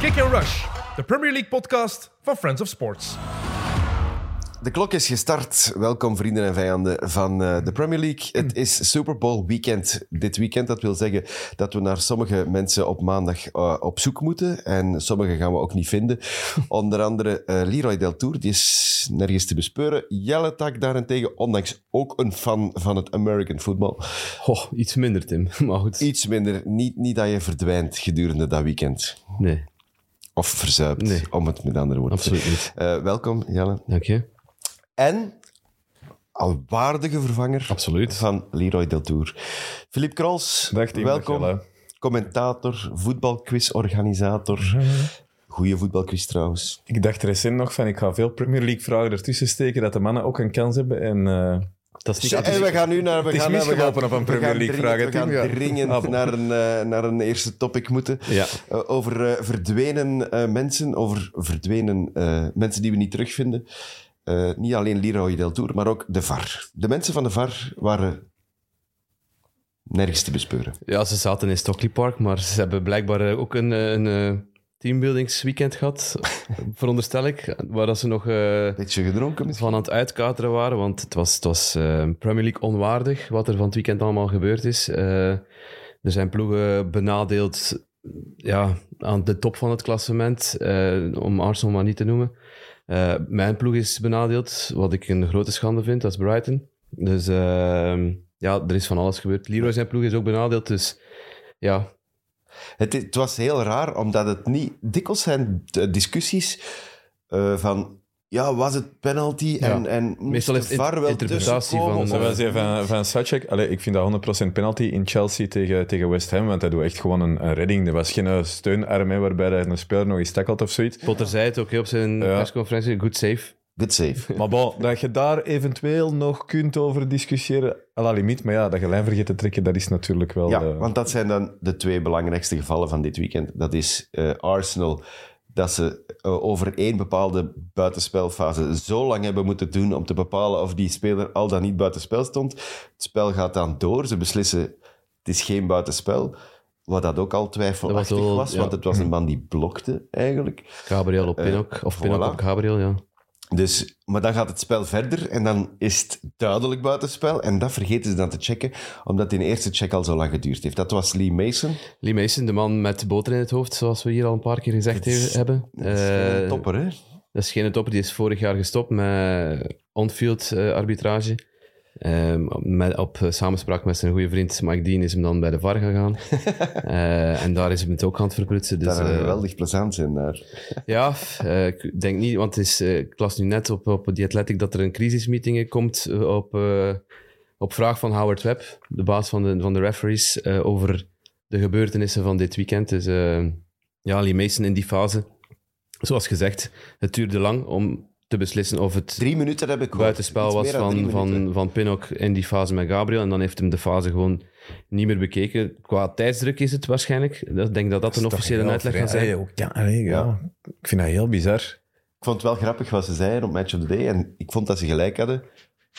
Kick and Rush, de Premier League podcast van Friends of Sports. De klok is gestart. Welkom vrienden en vijanden van eh, de Premier League. Het is Super Bowl weekend dit weekend. Dat wil zeggen dat we naar sommige mensen op maandag eh, op zoek moeten. En sommige gaan we ook niet vinden. Onder andere eh, Leroy Deltour, die is nergens te bespeuren. Jelle Tak daarentegen, ondanks ook een fan van het American football. Oh, iets minder, Tim. Maar goed. Iets minder. Niet, niet dat je verdwijnt gedurende dat weekend. Nee, Of verzuipt, Nee. om het met andere woorden te absoluut niet. zeggen. Eh, welkom, Jelle. Dank je. En al waardige vervanger Absoluut. van Leroy Deltour. Philippe Krols, Dag, team. welkom. Dag. Commentator, voetbalquizorganisator. Goeie voetbalquiz trouwens. Ik dacht recent nog van, ik ga veel Premier League vragen ertussen steken, dat de mannen ook een kans hebben. En eh, Dat is niet En we gaan nu naar... We gaan, we gaan, op een Premier League vragen, We gaan dringend Ah, naar, een, eh, naar een eerste topic moeten. Ja, Eh, over eh, verdwenen eh, mensen, over verdwenen eh, mensen die we niet terugvinden. Eh, niet alleen Leroy Deltour, maar ook de VAR. De mensen van de VAR waren nergens te bespeuren. ja, ze zaten in Stockley Park, maar ze hebben blijkbaar ook een, een eh, teambuildingsweekend gehad, veronderstel ik, waar dat ze nog eh, Beetje gedronken misschien? van aan het uitkateren waren, want het was, het was eh, Premier League onwaardig, wat er van het weekend allemaal gebeurd is. Eh, er zijn ploegen benadeeld ja, aan de top van het klassement, om Arsenal maar niet te noemen. Mijn ploeg is benadeeld, wat ik een grote schande vind, dat is Brighton. Dus ja, er is van alles gebeurd. Leroy zijn ploeg is ook benadeeld, dus ja, Het, het was heel raar, omdat het niet... Dikwijls zijn de discussies eh, van... Ja, was het penalty? En, Ja. en Meestal is het VAR wel interpretatie tussenkomen? van- van, van Sacek, allee, ik vind dat 100% penalty in Chelsea tegen, tegen West Ham, want hij doet echt gewoon een, een redding. Er was geen eh, steunarm hè, waarbij hij een speler nog eens tackelt of zoiets. Potter zei het ook hè, op zijn Ja. persconferentie, good save. Good save. Maar bon, dat je daar eventueel nog kunt over discussiëren, à la limiet. Maar ja, dat je lijn vergeet te trekken, dat is natuurlijk wel... Ja, want dat zijn dan de twee belangrijkste gevallen van dit weekend. Dat is eh, Arsenal, dat ze eh, over één bepaalde buitenspelfase zo lang hebben moeten doen om te bepalen of die speler al dan niet buitenspel stond. Het spel gaat dan door, ze beslissen het is geen buitenspel. Wat dat ook al twijfelachtig Dat was, want het was een man die blokte eigenlijk. Gabriel op Eh, Pinnock, of voilà. op Gabriel, ja. Dus, maar dan gaat het spel verder en dan is het duidelijk buitenspel. En dat vergeten ze dan te checken, omdat die eerste check al zo lang geduurd heeft. Dat was Lee Mason. Lee Mason, de man met de boter in het hoofd, zoals we hier al een paar keer gezegd Dat is- he- hebben. Dat is Eh, een topper, hè? Dat is geen topper, die is vorig jaar gestopt met on-field eh, arbitrage. Ehm, met, op eh, samenspraak met zijn goede vriend Mike Dean is hem dan bij de VAR gegaan. Eh, en daar is hem het ook aan het verprutsen. Dus, dat zou eh, geweldig plezant zijn daar. Ja, ik denk niet, want het is, ik las nu net op, op The Athletic dat er een crisismeeting komt op, op vraag van Howard Webb, de baas van de, van de referees, over de gebeurtenissen van dit weekend. Dus ja, Lee Mason in die fase, zoals gezegd, het duurde lang om te beslissen of het Drie minuten heb ik buitenspel was van, van, van Pinnock in die fase met Gabriel. En dan heeft hem de fase gewoon niet meer bekeken. Qua tijdsdruk is het waarschijnlijk. Ik denk dat dat een officiële uitleg gaat zijn. Ja, allee, ja. Ik vind dat heel bizar. Ik vond het wel grappig wat ze zeiden op Match of the Day. En ik vond dat ze gelijk hadden.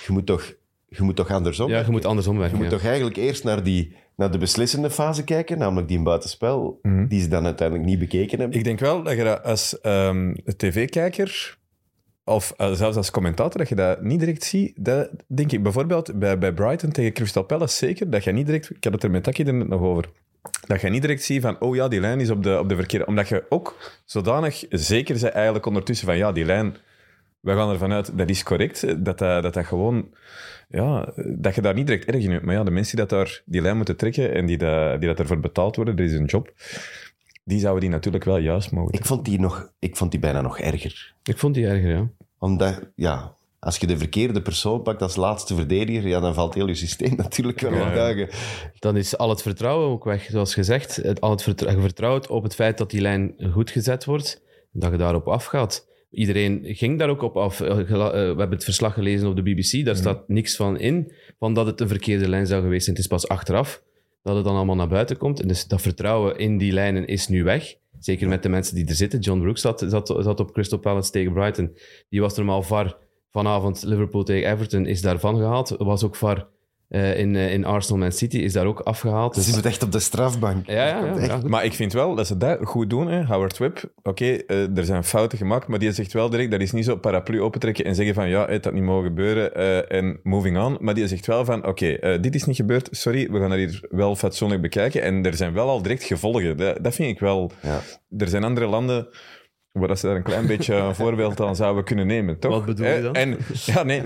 Je moet toch, je moet toch andersom Ja, je moet andersom Je werken. moet ja. toch eigenlijk eerst naar, die, naar de beslissende fase kijken, namelijk die in buitenspel, Mhm. die ze dan uiteindelijk niet bekeken hebben. Ik denk wel dat je dat als ehm, tv-kijker of eh, zelfs als commentator, dat je dat niet direct ziet. Dat denk ik bijvoorbeeld bij, bij Brighton tegen Crystal Palace zeker, dat je niet direct... Ik had het er met Taki er net nog over. Dat je niet direct ziet van, oh ja, die lijn is op de, op de verkeerde... Omdat je ook zodanig zeker bent eigenlijk ondertussen van, ja, die lijn... We gaan ervan uit, dat is correct. Dat dat, dat, dat gewoon... Ja, dat je daar niet direct erg in hebt. Maar ja, de mensen die dat daar die lijn moeten trekken en die, dat, die dat ervoor betaald worden, dat is een job. Die zouden die natuurlijk wel juist mogen Ik vond, die nog, ik vond die bijna nog erger. Ik vond die erger, ja. Omdat, ja, als je de verkeerde persoon pakt als laatste verdediger, ja, dan valt heel je systeem natuurlijk wel Ja. Dan is al het vertrouwen ook weg, zoals gezegd. Het, al het vertrouwen, je vertrouwt op het feit dat die lijn goed gezet wordt, dat je daarop afgaat. Iedereen ging daar ook op af. Eh, eh, We hebben het verslag gelezen op de BBC, daar staat niks van in, van dat het een verkeerde lijn zou geweest zijn. Het is pas achteraf dat het dan allemaal naar buiten komt. En dus dat vertrouwen in die lijnen is nu weg. Zeker met de mensen die er zitten. John Brooks zat, zat, zat op Crystal Palace tegen Brighton. Die was normaal VAR vanavond Liverpool tegen Everton, is daarvan gehaald. Was ook VAR eh, in, eh, in Arsenal Man City, is daar ook afgehaald. Ze Dus, zit echt op de strafbank. ja, ja. Maar ik vind wel dat ze dat goed doen. Hè. Howard Webb, oké, eh, er zijn fouten gemaakt, maar die zegt wel direct, dat is niet zo paraplu opentrekken en zeggen van ja, het had niet mogen gebeuren eh, en moving on. Maar die zegt wel van oké, eh, dit is niet gebeurd, sorry, we gaan dat hier wel fatsoenlijk bekijken. En er zijn wel al direct gevolgen. Dat, dat vind ik wel... Ja. Er zijn andere landen waar dat ze daar een klein beetje een voorbeeld aan zouden kunnen nemen, toch? Wat bedoel je dan? En, ja, nee,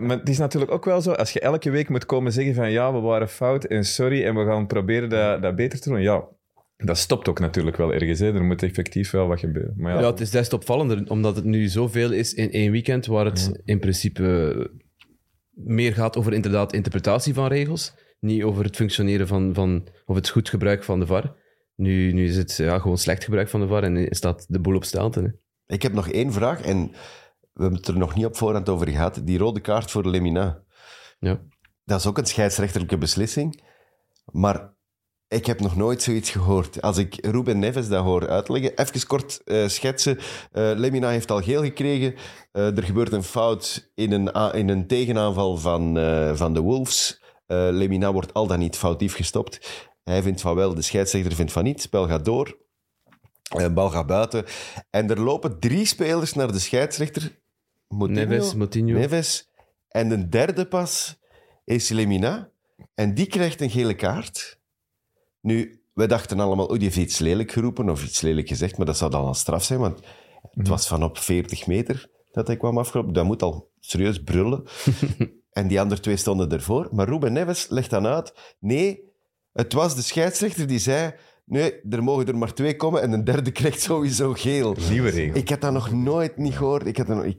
maar het is natuurlijk ook wel zo, als je elke week moet komen zeggen van ja, we waren fout en sorry en we gaan proberen dat, dat beter te doen, ja, dat stopt ook natuurlijk wel ergens. Hè. Er moet effectief wel wat gebeuren. Maar ja, Ja, het is des te opvallender, omdat het nu zoveel is in één weekend, waar het in principe meer gaat over inderdaad interpretatie van regels, niet over het functioneren van, van of het goed gebruik van de VAR. Nu, nu is het ja, gewoon slecht gebruik van de VAR en staat de boel op stelten. hè. Ik heb nog één vraag en we hebben het er nog niet op voorhand over gehad. Die rode kaart voor Lemina. Ja. Dat is ook een scheidsrechterlijke beslissing. Maar ik heb nog nooit zoiets gehoord. Als ik Ruben Neves dat hoor uitleggen, even kort eh, schetsen. Eh, Lemina heeft al geel gekregen. Eh, er gebeurt een fout in een, in een tegenaanval van, van de Wolves. Lemina wordt al dan niet foutief gestopt. Hij vindt van wel, de scheidsrechter vindt van niet. Het spel gaat door. Eh, bal gaat buiten. En er lopen drie spelers naar de scheidsrechter. Moutinho, Neves, Moutinho. Neves. En de derde pas is Lemina. En die krijgt een gele kaart. Nu, we dachten allemaal, oh, die heeft iets lelijk geroepen of iets lelijk gezegd, maar dat zou dan al straf zijn, want het was van op 40 meter dat hij kwam afgelopen. Dat moet al serieus brullen. en die andere twee stonden ervoor. Maar Ruben Neves legt dan uit, nee, het was de scheidsrechter die zei, nee, er mogen er maar twee komen en een derde krijgt sowieso geel. nieuwe regel. Ik had dat nog nooit niet gehoord. Ik, had dat nog, ik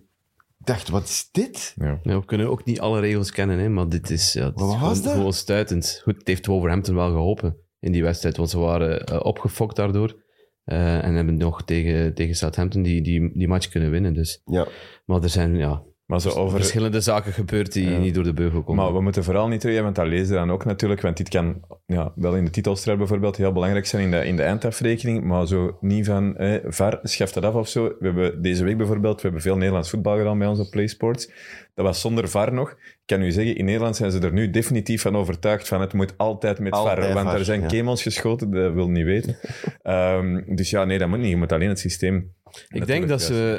dacht, wat is dit? Ja. Ja, we kunnen ook niet alle regels kennen, hè, maar dit is, ja, dit Maar is wat gewoon, was dat? gewoon stuitend. Goed, het heeft Wolverhampton wel geholpen in die wedstrijd, want ze waren eh, opgefokt daardoor. eh, en hebben nog tegen, tegen Southampton die, die, die match kunnen winnen. Dus. Ja, Maar er zijn ja, Maar zo over... verschillende zaken gebeurd die Ja. niet door de beugel komen. Maar we moeten vooral niet terug, want dat lezen we dan ook natuurlijk, want dit kan ja, wel in de titelstrijd bijvoorbeeld heel belangrijk zijn in de, in de eindafrekening, maar zo niet van, eh, VAR, schaf dat af of zo. We hebben deze week bijvoorbeeld, we hebben veel Nederlands voetbal gedaan bij ons op PlaySports. Dat was zonder VAR nog. Ik kan u zeggen, in Nederland zijn ze er nu definitief van overtuigd van het moet altijd met Altijd VAR, want er zijn ja. kemels geschoten, dat wil niet weten. Ehm, dus ja, nee, dat moet niet. Je moet alleen het systeem... Ik denk dat ze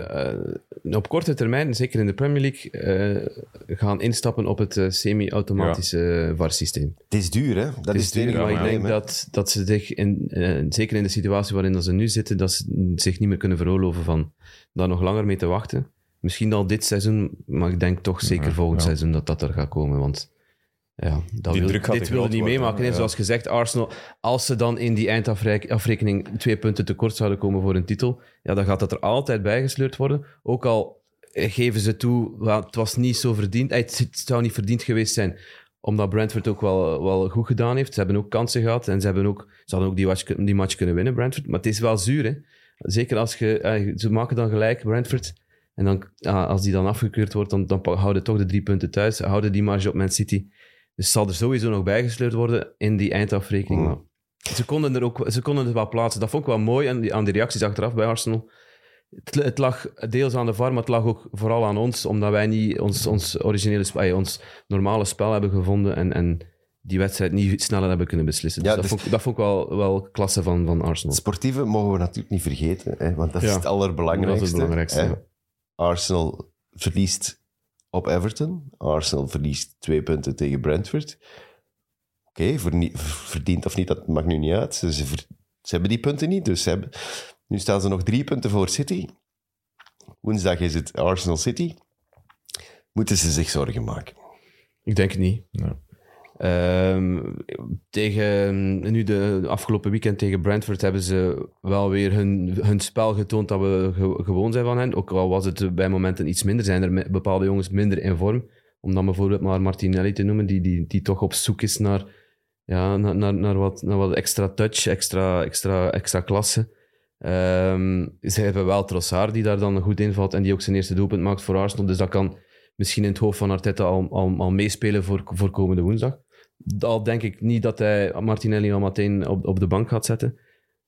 eh, op korte termijn, zeker in de Premier League, eh, gaan instappen op het eh, semi-automatische VAR-systeem. het is duur, hè? Dat Het is duur, maar ik denk dat, dat ze zich, in, zeker in de situatie waarin ze nu zitten, dat ze zich niet meer kunnen veroorloven van daar nog langer mee te wachten. Misschien al dit seizoen, maar ik denk toch zeker volgend ja. seizoen dat dat er gaat komen. Want ja, dat Die wil, druk gaat dit te wil je groot niet worden, meemaken. ja. Zoals gezegd, Arsenal, als ze dan in die eindafrekening twee punten tekort zouden komen voor een titel, ja, dan gaat dat er altijd bijgesleurd worden. Ook al geven ze toe, het was niet zo verdiend, eh, het zou niet verdiend geweest zijn omdat Brentford ook wel, wel goed gedaan heeft. Ze hebben ook kansen gehad en ze, hebben ook, ze hadden ook die match, die match kunnen winnen, Brentford. Maar het is wel zuur, hè. Zeker als je... eh, ze maken dan gelijk, Brentford. En dan, ja, als die dan afgekeurd wordt, dan, dan houden toch de drie punten thuis. Houden die marge op Man City. Dus zal er sowieso nog bijgesleurd worden in die eindafrekening. Mm. Maar ze konden, er ook, ze konden het wel plaatsen. Dat vond ik wel mooi aan die, aan die reacties achteraf bij Arsenal. Het, het lag deels aan de VAR, maar het lag ook vooral aan ons, omdat wij niet ons, ons originele spel, eh, ons normale spel hebben gevonden en, en die wedstrijd niet sneller hebben kunnen beslissen. Dus Ja, dat, dus- vond, ik- dat vond ik wel, wel klasse van, van Arsenal. Sportieve mogen we natuurlijk niet vergeten, hè, want dat is Ja, het allerbelangrijkste. dat is het belangrijkste, hè. Arsenal verliest op Everton. Arsenal verliest twee punten tegen Brentford. Oké, vernie- verdiend of niet, dat maakt nu niet uit. Ze, hebben die punten niet, dus ze hebben, nu staan ze nog drie punten voor City. Woensdag is het Arsenal City. Moeten ze zich zorgen maken? Ik denk niet. Ehm, tegen, nu de afgelopen weekend tegen Brentford hebben ze wel weer hun, hun spel getoond dat we ge- gewoon zijn van hen. Ook al was het bij momenten iets minder, zijn er bepaalde jongens minder in vorm. Om dan bijvoorbeeld maar Martinelli te noemen, die, die, die toch op zoek is naar, ja, naar, naar, naar, wat, naar wat extra touch, extra, extra, extra klasse. Ehm, ze hebben wel Trossard die daar dan goed invalt en die ook zijn eerste doelpunt maakt voor Arsenal. Dus dat kan misschien in het hoofd van Arteta al, al, al meespelen voor, voor komende woensdag. Al denk ik niet dat hij Martinelli al meteen op, op de bank gaat zetten.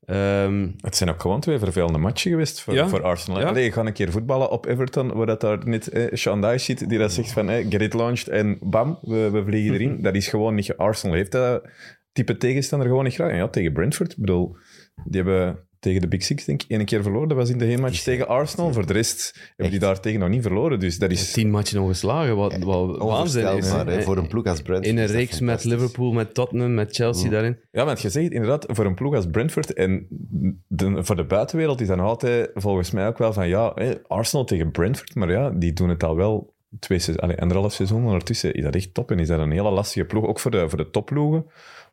Ehm, Het zijn ook gewoon twee vervelende matchen geweest voor, Ja. voor Arsenal. Ja. Allee, je gaat een keer voetballen op Everton, waar dat daar net eh, Sean Dyche zit, die dat zegt van eh, get it launched en bam, we, we vliegen erin. dat is gewoon niet... Arsenal heeft dat type tegenstander gewoon niet graag. En ja, tegen Brentford, ik bedoel, die hebben tegen de Big Six, denk ik, één keer verloren. Dat was in de heenmatch tegen Arsenal. Voor de rest hebben die daar tegen nog niet verloren. Dus dat is... tien matchen ongeslagen, wat, wat waanzin is. Hè, voor een ploeg als Brentford. In een reeks met. Liverpool, met Tottenham, met Chelsea daarin. Ja, want je zegt inderdaad, voor een ploeg als Brentford en de, voor de buitenwereld is dan altijd volgens mij ook wel van ja, hè, Arsenal tegen Brentford, maar ja, die doen het al wel twee seizoen, allee, anderhalf seizoen ondertussen. Is dat echt top en is dat een hele lastige ploeg, ook voor de, voor de topploegen,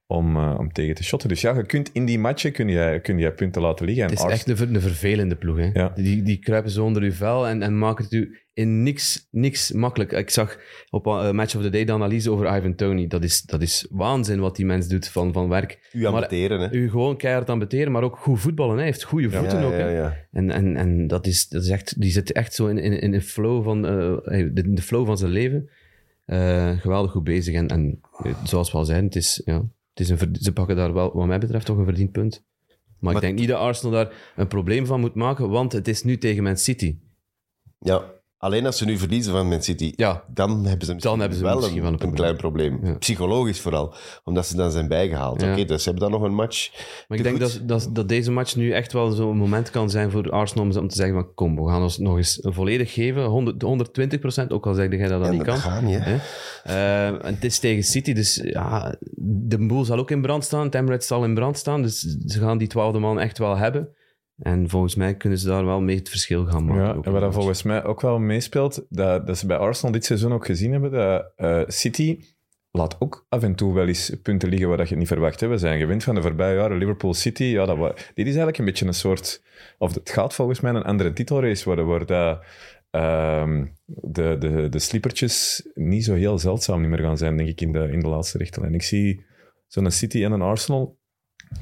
om, eh, om tegen te shotten. Dus ja, je kunt in die matchen kun je, kun je punten laten liggen. En Het is echt een, ver- een vervelende ploeg. Hè. Ja. Die, die kruipen zo onder uw vel en, en maken het u in niks, niks makkelijk. Ik zag op uh, Match of the Day de analyse over Ivan Tony. Dat is, dat is waanzin wat die mens doet van, van werk. U amputeren, hè. U gewoon keihard ambeteren, maar ook goed voetballen. Hij heeft goede voeten ja, ook. ja, hè. ja. En, en, en dat is, dat is echt, die zit echt zo in, in, in, de, flow van, eh, de, de flow van zijn leven. Eh, geweldig goed bezig. En, en eh, zoals we al zeiden, het is, ja, het is een, ze pakken daar wel, wat mij betreft, toch een verdiend punt. Maar, Maar- ik denk niet dat Arsenal daar een probleem van moet maken, want het is nu tegen Man City. Ja, alleen als ze nu verliezen van Man City, Ja, dan hebben ze misschien, hebben ze wel misschien een, wel een probleem. klein probleem. Ja. Psychologisch vooral, omdat ze dan zijn bijgehaald. Ja. Oké, dus ze hebben dan nog een match. maar ik denk dat, dat, dat deze match nu echt wel zo'n moment kan zijn voor Arsenal om, te zeggen van kom, we gaan ons nog eens volledig geven, 100, 120% ook al zeg jij dat dat Ja, niet kan. hè. Hè? Eh, en het is tegen City, dus ja, de boel zal ook in brand staan. Het Emirates zal in brand staan, dus ze gaan die twaalfde man echt wel hebben. En volgens mij kunnen ze daar wel mee het verschil gaan maken. Ja, en wat dat volgens mij ook wel meespeelt, dat, dat ze bij Arsenal dit seizoen ook gezien hebben, dat eh, City laat ook af en toe wel eens punten liggen waar dat je het niet verwacht. Hè. We zijn gewend van de voorbije jaren, Liverpool City. Ja, dat dit is eigenlijk een beetje een soort... Of het gaat volgens mij een andere titelrace worden, waar dat, ehm, de, de, de sliepertjes niet zo heel zeldzaam niet meer gaan zijn, denk ik, in de, in de laatste richtlijn. Ik zie zo'n City en een Arsenal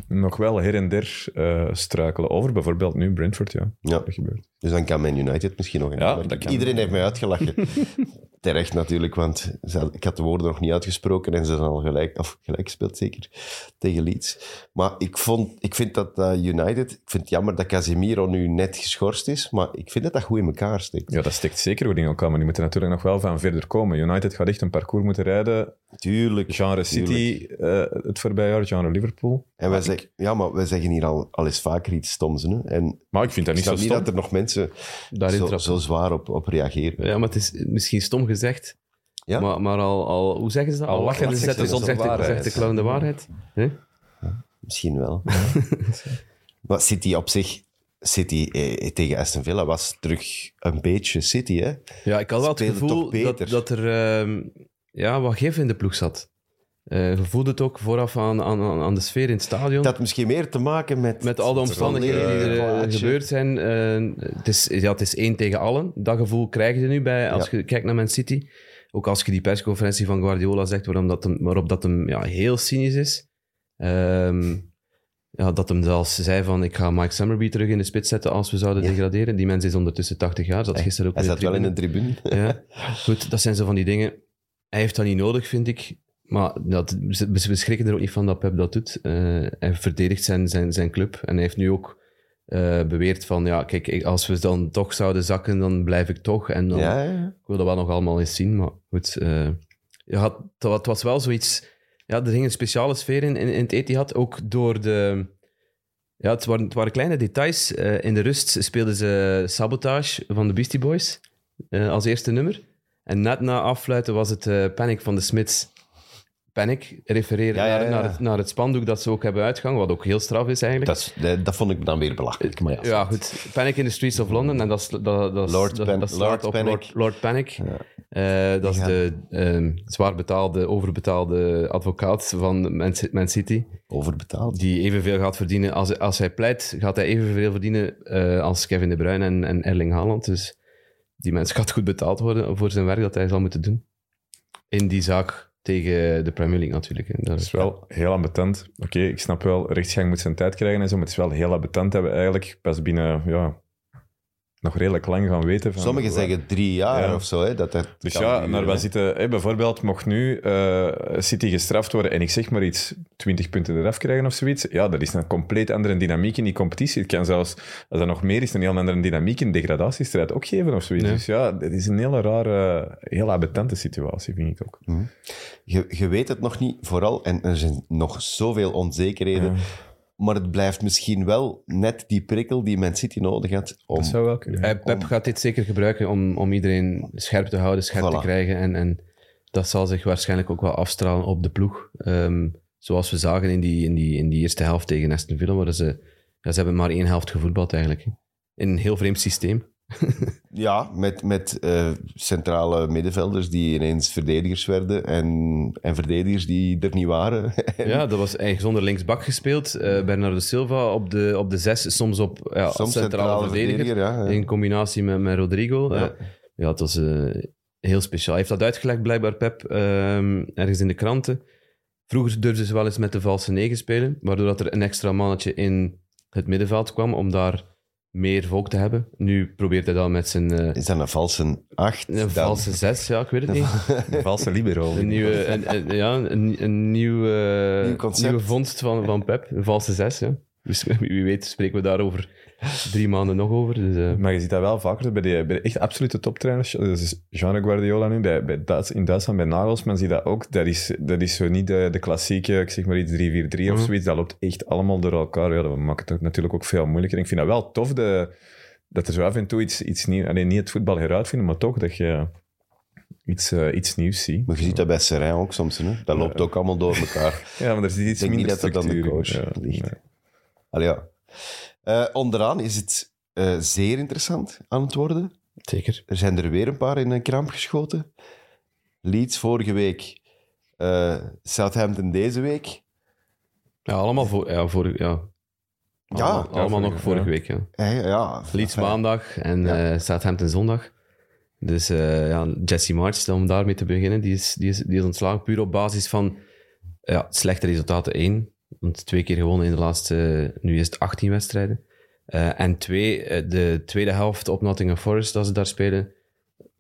nog wel her en der eh, struikelen over. Bijvoorbeeld nu Brentford, ja. Ja, Dat gebeurt. Dus dan kan Man United misschien nog een Ja, aanmerking. dat kan. Iedereen heeft mij uitgelachen. Terecht natuurlijk, want ze- ik had de woorden nog niet uitgesproken en ze zijn al gelijk, of gelijk gespeeld zeker, tegen Leeds. Maar ik, vond, ik vind dat eh, United, ik vind het jammer dat Casemiro nu net geschorst is, maar ik vind dat dat goed in elkaar steekt. Ja, dat steekt zeker goed in elkaar, maar die moeten natuurlijk nog wel van verder komen. United gaat echt een parcours moeten rijden. Tuurlijk. Genre City eh, het voorbije jaar, genre Liverpool. En wij zeggen, ja, maar wij zeggen hier al, al eens vaker iets stoms. Hè? En Maar ik vind dat niet zo snap niet stom. dat er nog mensen Daarin zo, trappen. zo zwaar op, op reageren. Ja, maar het is misschien stom gezegd. Ja? Maar, maar al, al, hoe zeggen ze dat? Al ze de zegt de, waarheid. zegt de clown de waarheid. Hè? Misschien wel. maar City op zich, City eh, tegen Aston Villa was terug een beetje City, hè? Ja, ik had wel het gevoel dat, dat er ehm, ja, wat gif in de ploeg zat. Eh je voelde het ook vooraf aan, aan, aan de sfeer in het stadion. Dat had misschien meer te maken met... Met al de omstandigheden die er eh, plaatje. gebeurd zijn. eh, het, is, ja, het is één tegen allen. Dat gevoel krijg je nu bij, als Ja. je kijkt naar Man City. Ook als je die persconferentie van Guardiola zegt, waarom dat hem, waarop dat hem ja, heel cynisch is. Ehm, ja, dat hem zelfs zei van, ik ga Mike Summerby terug in de spits zetten als we zouden Ja. degraderen. Die mens is ondertussen 80 jaar, zat gisteren ook Hij in zat de wel in een tribune. Ja, goed, dat zijn zo van die dingen. Hij heeft dat niet nodig, vind ik. Maar dat, we schrikken er ook niet van dat Pep dat doet. Eh, hij verdedigt zijn, zijn, zijn club. En hij heeft nu ook eh, beweerd van, ja, kijk, als we dan toch zouden zakken, dan blijf ik toch. En dan, Ja, ja. ik wil dat wel nog allemaal eens zien, maar goed. eh, je had, het wa- het was wel zoiets... Ja, er ging een speciale sfeer in, in, in het Etihad, ook door de... Ja, het waren, het waren kleine details. In de rust speelden ze Sabotage van de Beastie Boys als eerste nummer. En net na afluiten was het Panic van de Smiths. Panic refereren Ja, ja, Naar, ja. naar, het, naar het spandoek dat ze ook hebben uitgehangen, wat ook heel straf is eigenlijk. Dat, is- dat, vond ik dan weer belachelijk. Maar ja, goed. Panic in the Streets of London. En dat, is- dat, Lord dat, Pan- dat slaat Lord op Panic. Lord, Lord Panic. Eh, dat is de ehm, zwaar betaalde, overbetaalde advocaat van Man City. overbetaald. Die evenveel gaat verdienen. Als, als hij pleit, gaat hij evenveel verdienen eh, als Kevin De Bruyne en, en Erling Haaland. Dus die mens gaat goed betaald worden voor zijn werk dat hij zal moeten doen. In die zaak tegen de Premier League natuurlijk. hè. Het is wel heel ambetant. Oké, ik snap wel, rechtsgang moet zijn tijd krijgen en zo, maar het is wel heel ambetant dat we eigenlijk pas binnen ja, nog redelijk lang gaan weten. Van, Sommigen zeggen drie jaar Ja. of zo. Hè, dat dat Dus ja, we hè. zitten... Hè, bijvoorbeeld, mocht nu eh, City gestraft worden en ik zeg maar iets, 20 punten eraf krijgen of zoiets, ja, dat is een compleet andere dynamiek in die competitie. Het kan zelfs, als dat nog meer is, een heel andere dynamiek in de degradatiestrijd ook geven of zoiets. Ja. Dus ja, het is een hele rare, heel abetante situatie, vind ik ook. Je, je weet het nog niet, vooral. En er zijn nog zoveel onzekerheden. Maar het blijft misschien wel net die prikkel die Man City nodig had om... Dat zou wel kunnen. Eh, Pep gaat dit zeker gebruiken om, om iedereen scherp te houden, scherp Voilà. te krijgen. En, en dat zal zich waarschijnlijk ook wel afstralen op de ploeg. Ehm, zoals we zagen in die, in, die, in die eerste helft tegen Aston Villa, waar ze, ja, ze hebben maar één helft gevoetbald eigenlijk. In een heel vreemd systeem. Ja, met, met eh, centrale middenvelders die ineens verdedigers werden en, en verdedigers die er niet waren. Ja, dat was eigenlijk zonder linksbak gespeeld. Eh Bernardo Silva op de, op de zes, soms op ja, Soms centrale, verdediger. ja. ja. In combinatie met, met Rodrigo. Ja. Ja, ja het was eh, heel speciaal. Hij heeft dat uitgelegd, blijkbaar, Pep, ehm, ergens in de kranten. Vroeger durfden ze wel eens met de valse negen spelen, waardoor dat er een extra mannetje in het middenveld kwam om daar meer volk te hebben. Nu probeert hij dat met zijn eh, Is dat een valse acht? een dan? valse zes, ja, ik weet het niet. Een valse libero. Een nieuwe, een, een- ja, een, een nieuw, eh, Nieuw concept. nieuwe vondst van, van Pep. Een valse zes, ja. Dus wie weet spreken we daar over drie maanden nog over. Dus, eh, Maar je ziet dat wel vaker bij de, bij de echt absolute toptrainers. Dus Jean Guardiola nu, bij, bij Duits, in Duitsland bij Nagelsman zie je dat ook. Dat is, dat is zo niet de, de klassieke, ik zeg maar iets 3-4-3 of Mhm. zoiets. Dat loopt echt allemaal door elkaar. Ja, dat maakt het natuurlijk ook veel moeilijker. Ik vind dat wel tof de, dat er zo af en toe iets, iets nieuws... Alleen niet het voetbal heruitvinden, maar toch dat je iets, eh, iets nieuws ziet. Maar je ziet dat bij Serijn ook soms. Hè? Dat loopt ook allemaal door elkaar. Ja, maar er zit Ik iets denk niet minder dat dat dan de coach in. Ja, ligt. nee. Allee, ja. Eh, onderaan is het eh, zeer interessant aan het worden. zeker. Er zijn er weer een paar in een kramp geschoten. Leeds vorige week. eh, Southampton deze week. Ja, allemaal voor, ja, voor, ja. Allemaal, Ja, allemaal vorige- nog vorige ja. week, ja. Ja, Leeds maandag en Ja. eh Southampton zondag. Dus eh, ja, Jesse March, om daarmee te beginnen, die is, die is, die is ontslagen puur op basis van ja, slechte resultaten. één, want twee keer gewonnen in de laatste, nu is het 18 wedstrijden. Eh, en twee, eh, de tweede helft op Nottingham Forest, dat ze daar spelen,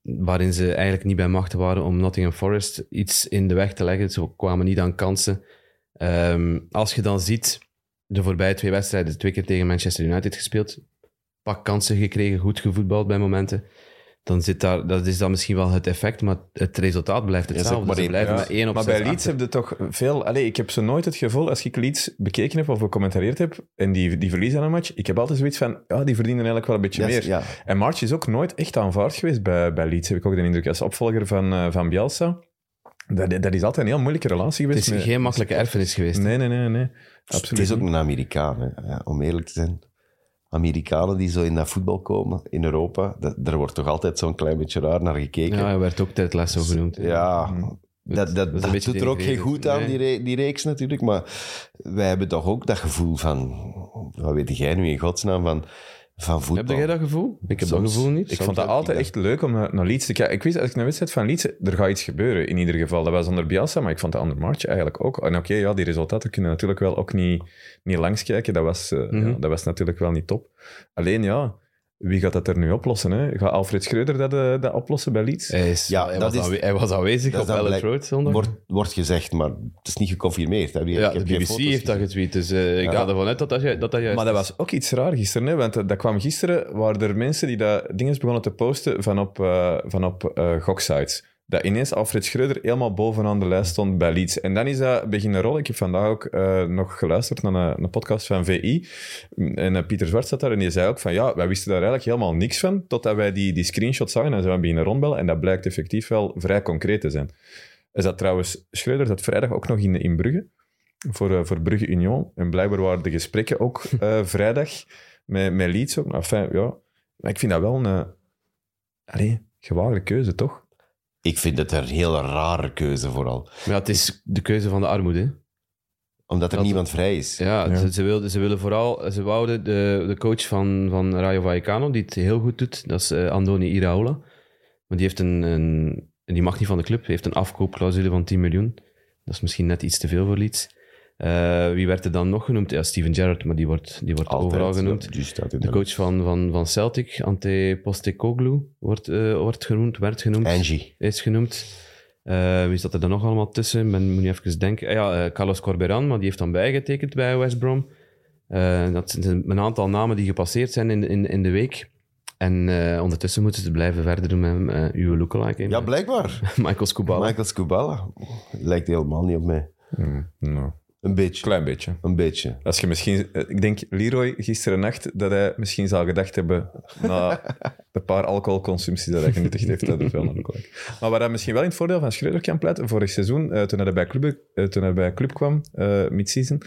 waarin ze eigenlijk niet bij machten waren om Nottingham Forest iets in de weg te leggen. Ze kwamen niet aan kansen. Ehm, als je dan ziet, de voorbije twee wedstrijden, twee keer tegen Manchester United gespeeld, pak kansen gekregen, goed gevoetbald bij momenten. Dan zit daar, dat is dan misschien wel het effect, maar het resultaat blijft is hetzelfde. maar Ze één- blijven Ja, met één op maar bij Leeds achter. heb je toch veel... Allee, ik heb zo nooit het gevoel, als ik Leeds bekeken heb of gecommentarieerd heb, en die, die verliezen aan een match, ik heb altijd zoiets van, ja, die verdienen eigenlijk wel een beetje yes, meer. ja. En March is ook nooit echt aanvaard geweest bij, bij Leeds, heb ik ook de indruk. Als opvolger van, eh, van Bielsa. Dat, dat is altijd een heel moeilijke relatie Het geweest. is met- geen makkelijke erfenis geweest. Nee, nee, nee. nee. Het Absoluut is ook een Amerikaan, hè. Ja, om eerlijk te zijn. Amerikanen die zo in dat voetbal komen in Europa, dat, daar wordt toch altijd zo'n klein beetje raar naar gekeken. Ja, hij werd ook Ted Lasso genoemd. Ja, Mm. dat, dat, doet er ook geen goed aan, Nee. die, re- die reeks natuurlijk. Maar wij hebben toch ook dat gevoel van... Wat weet jij nu in godsnaam van, van voetbal? Heb jij dat gevoel? Ik heb Soms. dat gevoel niet. Ik Soms vond dat altijd echt leuk om naar, naar Leeds te kijken. Ik wist, als ik naar wedstrijd van Leeds... Er gaat iets gebeuren, in ieder geval. Dat was onder Bielsa, maar ik vond dat onder March eigenlijk ook. En oké, ja, die resultaten kunnen natuurlijk wel ook niet, niet langs kijken. Dat was, eh, Mhm. ja, dat was natuurlijk wel niet top. Alleen, ja, wie gaat dat er nu oplossen? Hè? Gaat Alfred Schreuder dat, eh, dat oplossen bij Leeds? Hij, is, Ja, hij, dat was is- aanwe- hij was aanwezig op blijk- Road zondag. Wordt, wordt gezegd, maar het is niet geconfirmeerd. Hè? Ik ja, heb de BBC foto's heeft dat getweet, dus eh, ik Ja. ga ervan uit dat dat, dat, dat juist Maar dat is. was ook iets raar gisteren, hè? want eh, dat kwam gisteren, waren er mensen die dat dingen begonnen te posten van op, eh, van op eh, goksites. Dat ineens Alfred Schreuder helemaal bovenaan de lijst stond bij Leeds. En dan is dat beginnen rollen. Ik heb vandaag ook eh, nog geluisterd naar een, een podcast van VI. En eh, Pieter Zwart zat daar en die zei ook van ja, wij wisten daar eigenlijk helemaal niks van, totdat wij die, die screenshot zagen en ze hebben beginnen rondbellen. En dat blijkt effectief wel vrij concreet te zijn. Is dat trouwens, Schreuder zat vrijdag ook nog in, in Brugge voor, eh, voor Brugge Union. En blijkbaar waren de gesprekken ook vrijdag met, met Leeds ook. Enfin, ja. Maar ik vind dat wel een allee, gewaagde keuze, toch? Ik vind het een heel rare keuze vooral. Maar ja, het is de keuze van de armoede. Omdat er Dat- niemand vrij is. Ja, Ja. Ze, ze, wilden, ze willen vooral... Ze wouden de, de coach van, van Rayo Vallecano, die het heel goed doet, dat is eh, Andoni Iraola. Maar die heeft een, een... Die mag niet van de club. heeft een afkoopclausule van 10 miljoen. Dat is misschien net iets te veel voor Leeds. Eh, wie werd er dan nog genoemd? Ja, Steven Gerrard, maar die wordt, die wordt overal genoemd. Ja, De coach van, van, van Celtic, Ante Postecoglou, wordt, eh, wordt genoemd, werd genoemd. Angie. Is genoemd. Eh, wie zat er dan nog allemaal tussen? Ik ben, moet niet even denken. Ah ja, eh, Carlos Corberan, maar die heeft dan bijgetekend bij West Brom. Eh, dat zijn een aantal namen die gepasseerd zijn in, in, in de week. En eh, ondertussen moeten ze blijven verder doen met eh, uw lookalike. Ja, blijkbaar. Michael Scubala. Michael Scubala. Lijkt helemaal niet op mij. Hmm, nou, Een beetje. klein beetje. Een beetje. Als je misschien, eh, ik denk Leroy gisteren nacht dat hij misschien zou gedacht hebben na de paar alcoholconsumpties dat hij genuttigd heeft tijdens wel natuurlijk. Maar waar hij misschien wel in het voordeel van Schreuder kan pleiten, vorig seizoen, eh, toen, hij bij club, eh, toen hij bij club kwam, eh mid-season,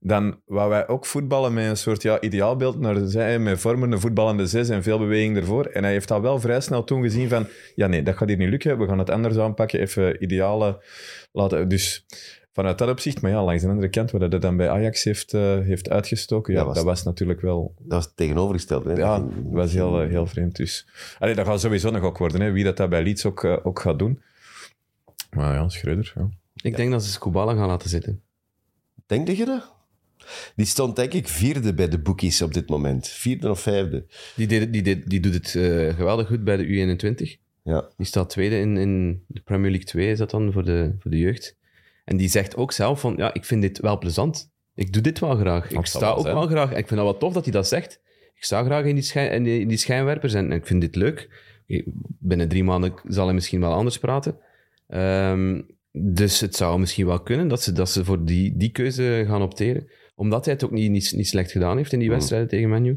dan wou wij ook voetballen met een soort ja, ideaalbeeld naar zij, met vormen, een voetballende zes en veel beweging ervoor. En hij heeft dat wel vrij snel toen gezien van, ja nee, dat gaat hier niet lukken, we gaan het anders aanpakken, even ideale laten. Dus vanuit dat opzicht, maar ja, langs de andere kant, wat hij dan bij Ajax heeft, eh, heeft uitgestoken, ja, Dat was- dat was natuurlijk wel... Dat was tegenovergesteld. Hè? Ja, Dat was heel, eh, heel vreemd. Dus. Allee, dat gaat sowieso nog ook worden, hè, wie dat, dat bij Leeds ook, eh, ook gaat doen. Maar ja, Schreuder, ja. Ik denk dat ze Scubala gaan laten zitten. Denk je dat? Die stond denk ik vierde bij de bookies op dit moment. Vierde of vijfde. Die, deed, die, deed, die doet het eh, geweldig goed bij de U21. Ja. Die staat tweede in, in de Premier League 2, is dat dan, voor de, voor de jeugd. En die zegt ook zelf van, ja, ik vind dit wel plezant. Ik doe dit wel graag. Ik sta ook zijn. wel graag. En ik vind dat wel tof dat hij dat zegt. Ik sta graag in die, schijn, in die, in die schijnwerpers en, en ik vind dit leuk. Binnen drie maanden zal hij misschien wel anders praten. Ehm, dus het zou misschien wel kunnen dat ze, dat ze voor die, die keuze gaan opteren. Omdat hij het ook niet, niet, niet slecht gedaan heeft in die Hmm. wedstrijden tegen Manu.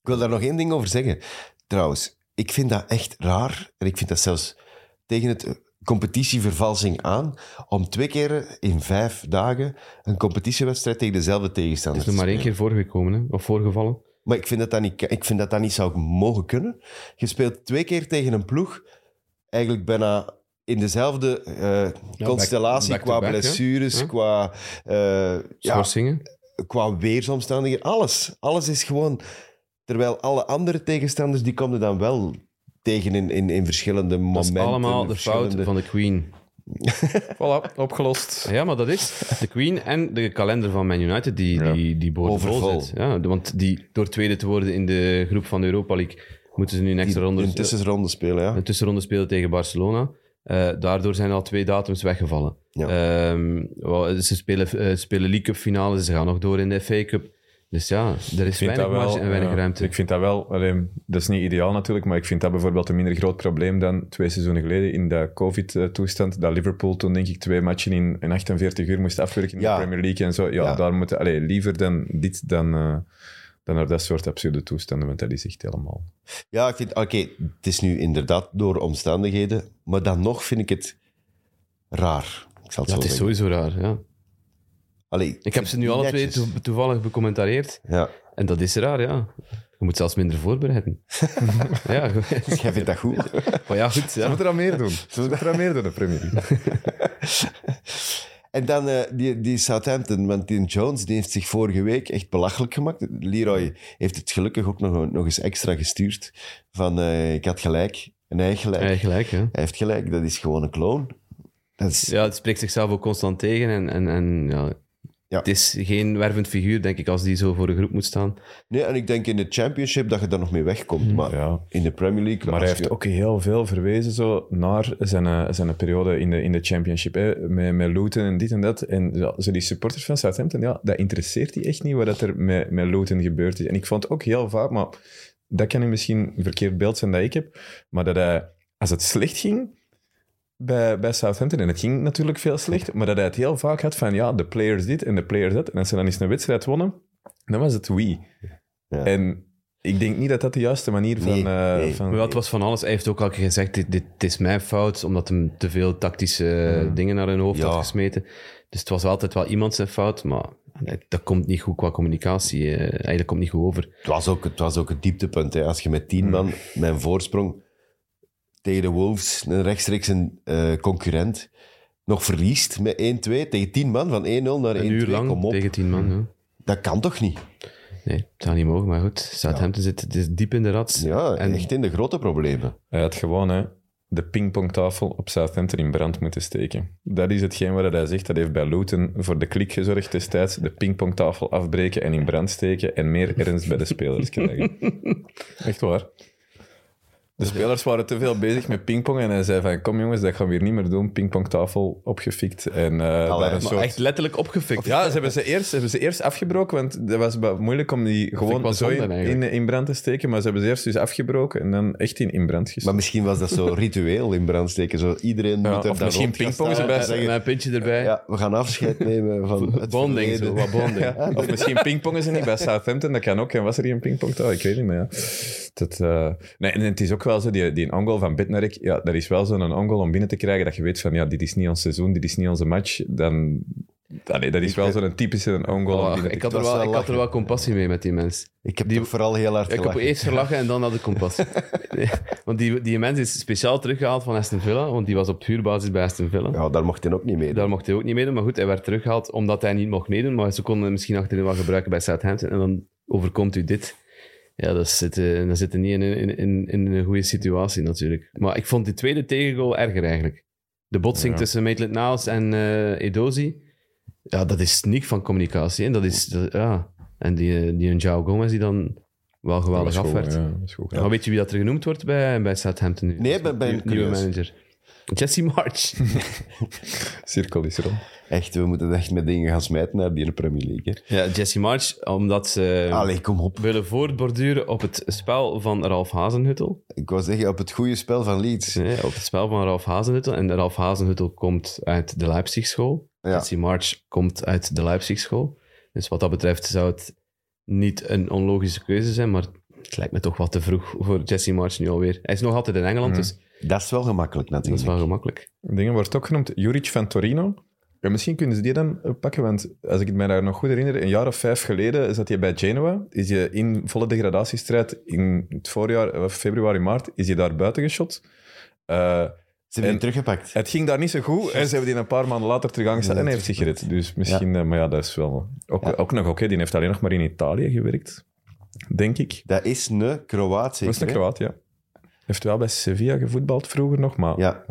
Ik wil daar nog één ding over zeggen. Trouwens, ik vind dat echt raar. En ik vind dat zelfs tegen het competitievervalsing aan. Om twee keer in vijf dagen een competitiewedstrijd tegen dezelfde Het tegenstander is te nog maar één spelen. keer voorgekomen, hè? of voorgevallen. Maar ik vind dat dat niet, ik vind dat dat niet zou mogen kunnen. Je speelt twee keer tegen een ploeg, eigenlijk bijna in dezelfde eh, constellatie back- qua blessures, qua, eh, ja, qua weersomstandigheden. Alles. Alles is gewoon... Terwijl alle andere tegenstanders, die komen dan wel tegen in, in, in verschillende Dat momenten. is allemaal de fout van de Queen. Voilà, opgelost. Ja, maar dat is de Queen en de kalender van Man United die, Ja. die, die boordevol zit. Ja, want die, door tweede te worden in de groep van de Europa League moeten ze nu een extra ronde, een tussenronde spelen, ja. een tussenronde spelen tegen Barcelona. Eh, daardoor zijn al twee datums weggevallen. Ja. Ehm, wel, ze spelen, eh, spelen League Cup finales, ze gaan nog door in de FA Cup. Dus ja, er is weinig wel, marge en weinig ja, ruimte. Ik vind dat wel, alleen, dat is niet ideaal natuurlijk, maar ik vind dat bijvoorbeeld een minder groot probleem dan twee seizoenen geleden in de COVID-toestand. Dat Liverpool toen, denk ik, twee matchen in, in 48 uur moest afwerken in Ja. de Premier League en zo. Ja, Ja. daar moeten, allee, liever dan dit dan, eh, dan naar dat soort absurde toestanden, want dat is echt helemaal. Ja, ik vind... Oké, het is nu inderdaad door omstandigheden, maar dan nog vind ik het raar. Ik zal het Ja, zo het is sowieso raar. Ja. Allee, Ik heb ze nu alle twee to- toevallig becommentarieerd. Ja. En dat is raar, ja. Je moet zelfs minder voorbereiden. ja, goed. Jij vindt dat goed? maar ja, goed. Ze Ja. moeten er aan meer doen. Ze moeten er aan meer doen, de Premier. En dan eh, die, die Southampton, want die Jones die heeft zich vorige week echt belachelijk gemaakt. Leroy heeft het gelukkig ook nog, nog eens extra gestuurd. Van, eh, ik had gelijk. En hij gelijk. Ja, gelijk, hè. Hij heeft gelijk, dat is gewoon een clown. Dat is, Ja, het spreekt zichzelf ook constant tegen. En, en, en ja, Ja. het is geen wervend figuur, denk ik, als die zo voor de groep moet staan. Nee, en ik denk in de Championship dat je daar nog mee wegkomt. Maar Ja. in de Premier League... Maar hij heeft je- ook heel veel verwezen zo naar zijn, eh, zijn periode in de, in de championship. Hè, met, met Luton en dit en dat. En ja, zo die supporters van Southampton, ja, dat interesseert die echt niet wat dat er met, met Luton gebeurd is. En ik vond ook heel vaak, maar dat kan nu misschien een verkeerd beeld zijn dat ik heb, maar dat hij, als het slecht ging bij, bij Southampton, en het ging natuurlijk veel slecht, maar dat hij het heel vaak had van ja, de players dit en de players dat. En als ze dan eens een wedstrijd wonnen, dan was het wie. Ja. En ik denk niet dat dat de juiste manier van... Nee, eh, nee. van Maar het was van alles. Hij heeft ook al gezegd, dit, dit, dit is mijn fout, omdat hij te veel tactische dingen naar hun hoofd Ja. had gesmeten. Dus het was altijd wel iemand zijn fout, maar dat komt niet goed qua communicatie. eh, eigenlijk komt niet goed over. Het was ook het, was ook het dieptepunt. Hè. Als je met tien man mijn voorsprong tegen de Wolves, een rechtstreeks een eh, concurrent, nog verliest met 1-2 tegen tien man, van 1-0 naar 1-2. Een uur lang Kom op. tegen tien man. Ja. Dat kan toch niet? Nee, het zou niet mogen, maar goed. Southampton zit is diep in de rat. Ja, En- echt in de grote problemen. Hij had gewoon, hè, de pingpongtafel op Southampton in brand moeten steken. Dat is hetgeen wat hij zegt. Dat heeft bij Luton voor de klik gezorgd destijds. De pingpongtafel afbreken en in brand steken en meer ernst bij de spelers krijgen. Echt waar. De spelers waren te veel bezig met pingpong en hij zei van kom jongens, dat gaan we hier niet meer doen. Pingpongtafel opgefikt en daar een Maar soort... echt letterlijk opgefikt. Ja, ze hebben ze, eerst, ze hebben ze eerst afgebroken, want het was moeilijk om die gewoon zo in, in, in brand te steken. Maar ze hebben ze eerst dus afgebroken en dan echt in, in brand Maar gestoken. misschien was dat zo ritueel in brand steken. Zo, iedereen Ja, moet er of daar misschien staan erbij en Met zeggen, een puntje erbij. Ja, we gaan afscheid nemen van het Bonding, zo, wat bonding. Ja, of misschien pingpongen ze niet bij Southampton, dat kan ook. En was er hier een pingpongtouw? Ik weet niet, maar ja. Dat, eh, nee, en het is ook wel zo, die, die ongoal van Bednarek, ja, dat is wel zo'n ongoal om binnen te krijgen, dat je weet van, ja, dit is niet ons seizoen, dit is niet onze match. Dan, allee, dat is wel zo'n typische ongoal om Oh, binnen te ik, had er wel, wel ik had er wel compassie mee met die mens. Ik heb Die- vooral heel hard Ik heb gelachen. eerst gelachen en dan had ik compassie. Nee, want die, die mens is speciaal teruggehaald van Aston Villa, want die was op huurbasis bij Aston Villa. Ja, daar mocht hij ook niet mee. Daar mocht hij ook niet meedoen, maar goed, hij werd teruggehaald omdat hij niet mocht meedoen, maar ze konden hem misschien achterin wel gebruiken bij Southampton en dan overkomt u dit. Ja, dat zit, eh, dat zit niet in, in, in, in een goede situatie natuurlijk. Maar ik vond die tweede tegengoal erger eigenlijk. De botsing Ja. tussen Maitland-Niles en eh Edozi, ja, dat is niet van communicatie. hè. Dat is, dat- ja. En die, eh, die een João Gomez die dan wel geweldig. Ja, is goed. Maar weet je wie dat er genoemd wordt bij, bij Southampton nu? Nee, ben Nieuw- Nieuwe manager. Jesse March. Cirkel is rond. Echt, we moeten echt met dingen gaan smijten naar die Premier League. Hè. ja, Jesse March, omdat ze Allee, kom op. willen voortborduren op het spel van Ralf Hazenhuttel. Ik wou zeggen, op het goede spel van Leeds. Nee, op het spel van Ralf Hazenhuttel. En Ralf Hazenhuttel komt uit de Leipzigschool. Ja. Jesse March komt uit de Leipzigschool. Dus wat dat betreft zou het niet een onlogische keuze zijn, maar het lijkt me toch wat te vroeg voor Jesse March nu alweer. Hij is nog altijd in Engeland, Mhm. dus Dat is wel gemakkelijk dat natuurlijk. is wel gemakkelijk. Dingen wordt ook genoemd Juric van Torino. Ja, misschien kunnen ze die dan pakken, want als ik me daar nog goed herinner, een jaar of vijf geleden zat hij bij Genoa, is je in volle degradatiestrijd in het voorjaar, eh, februari, maart, is hij daar buiten geschot. Eh, Ze hebben En- die teruggepakt. het ging daar niet zo goed en ze hebben die een paar maanden later terug aangesteld en hij heeft zich gered. Dus misschien, eh, maar ja, dat is wel... Ook, Ja. ook nog oké, die heeft alleen nog maar in Italië gewerkt, denk ik. Dat is een Kroaat, zeker. Dat is een hè? Kroaat, ja. Heeft wel bij Sevilla gevoetbald vroeger nog, maar... Ja,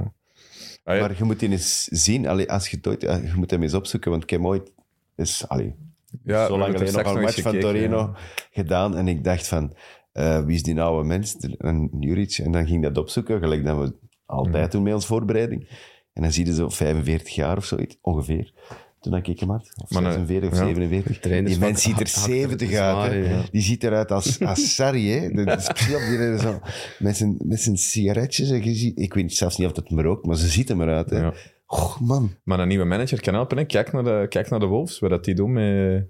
Ah, ja. maar je moet die eens zien. Allee, als je, het ooit, ja, je moet hem eens opzoeken, want ik heb ooit... Is, allee, Ja, zo lang geleden nog een match van Torino ja. gedaan. En ik dacht van, eh, wie is die oude mens? En Juric. En dan ging ik dat opzoeken, gelijk dat we altijd Mhm. doen met onze voorbereiding. En dan zie je zo 45 jaar of zoiets, ongeveer. Toen ik hem had. Of Maar, eh, 46 of ja. 47. trainers Die mens ziet er hard- 70 zwaar, uit. hè. ja. Die ziet eruit als, als Sarri. Dat is die zo, met, zijn, met zijn sigaretjes. En je ziet, ik weet zelfs niet of dat hem rookt, maar ze ziet hem eruit. Hè. Ja. Man. Maar een nieuwe manager kan helpen. Hè. Kijk, naar de, kijk naar de Wolves, wat dat die doen met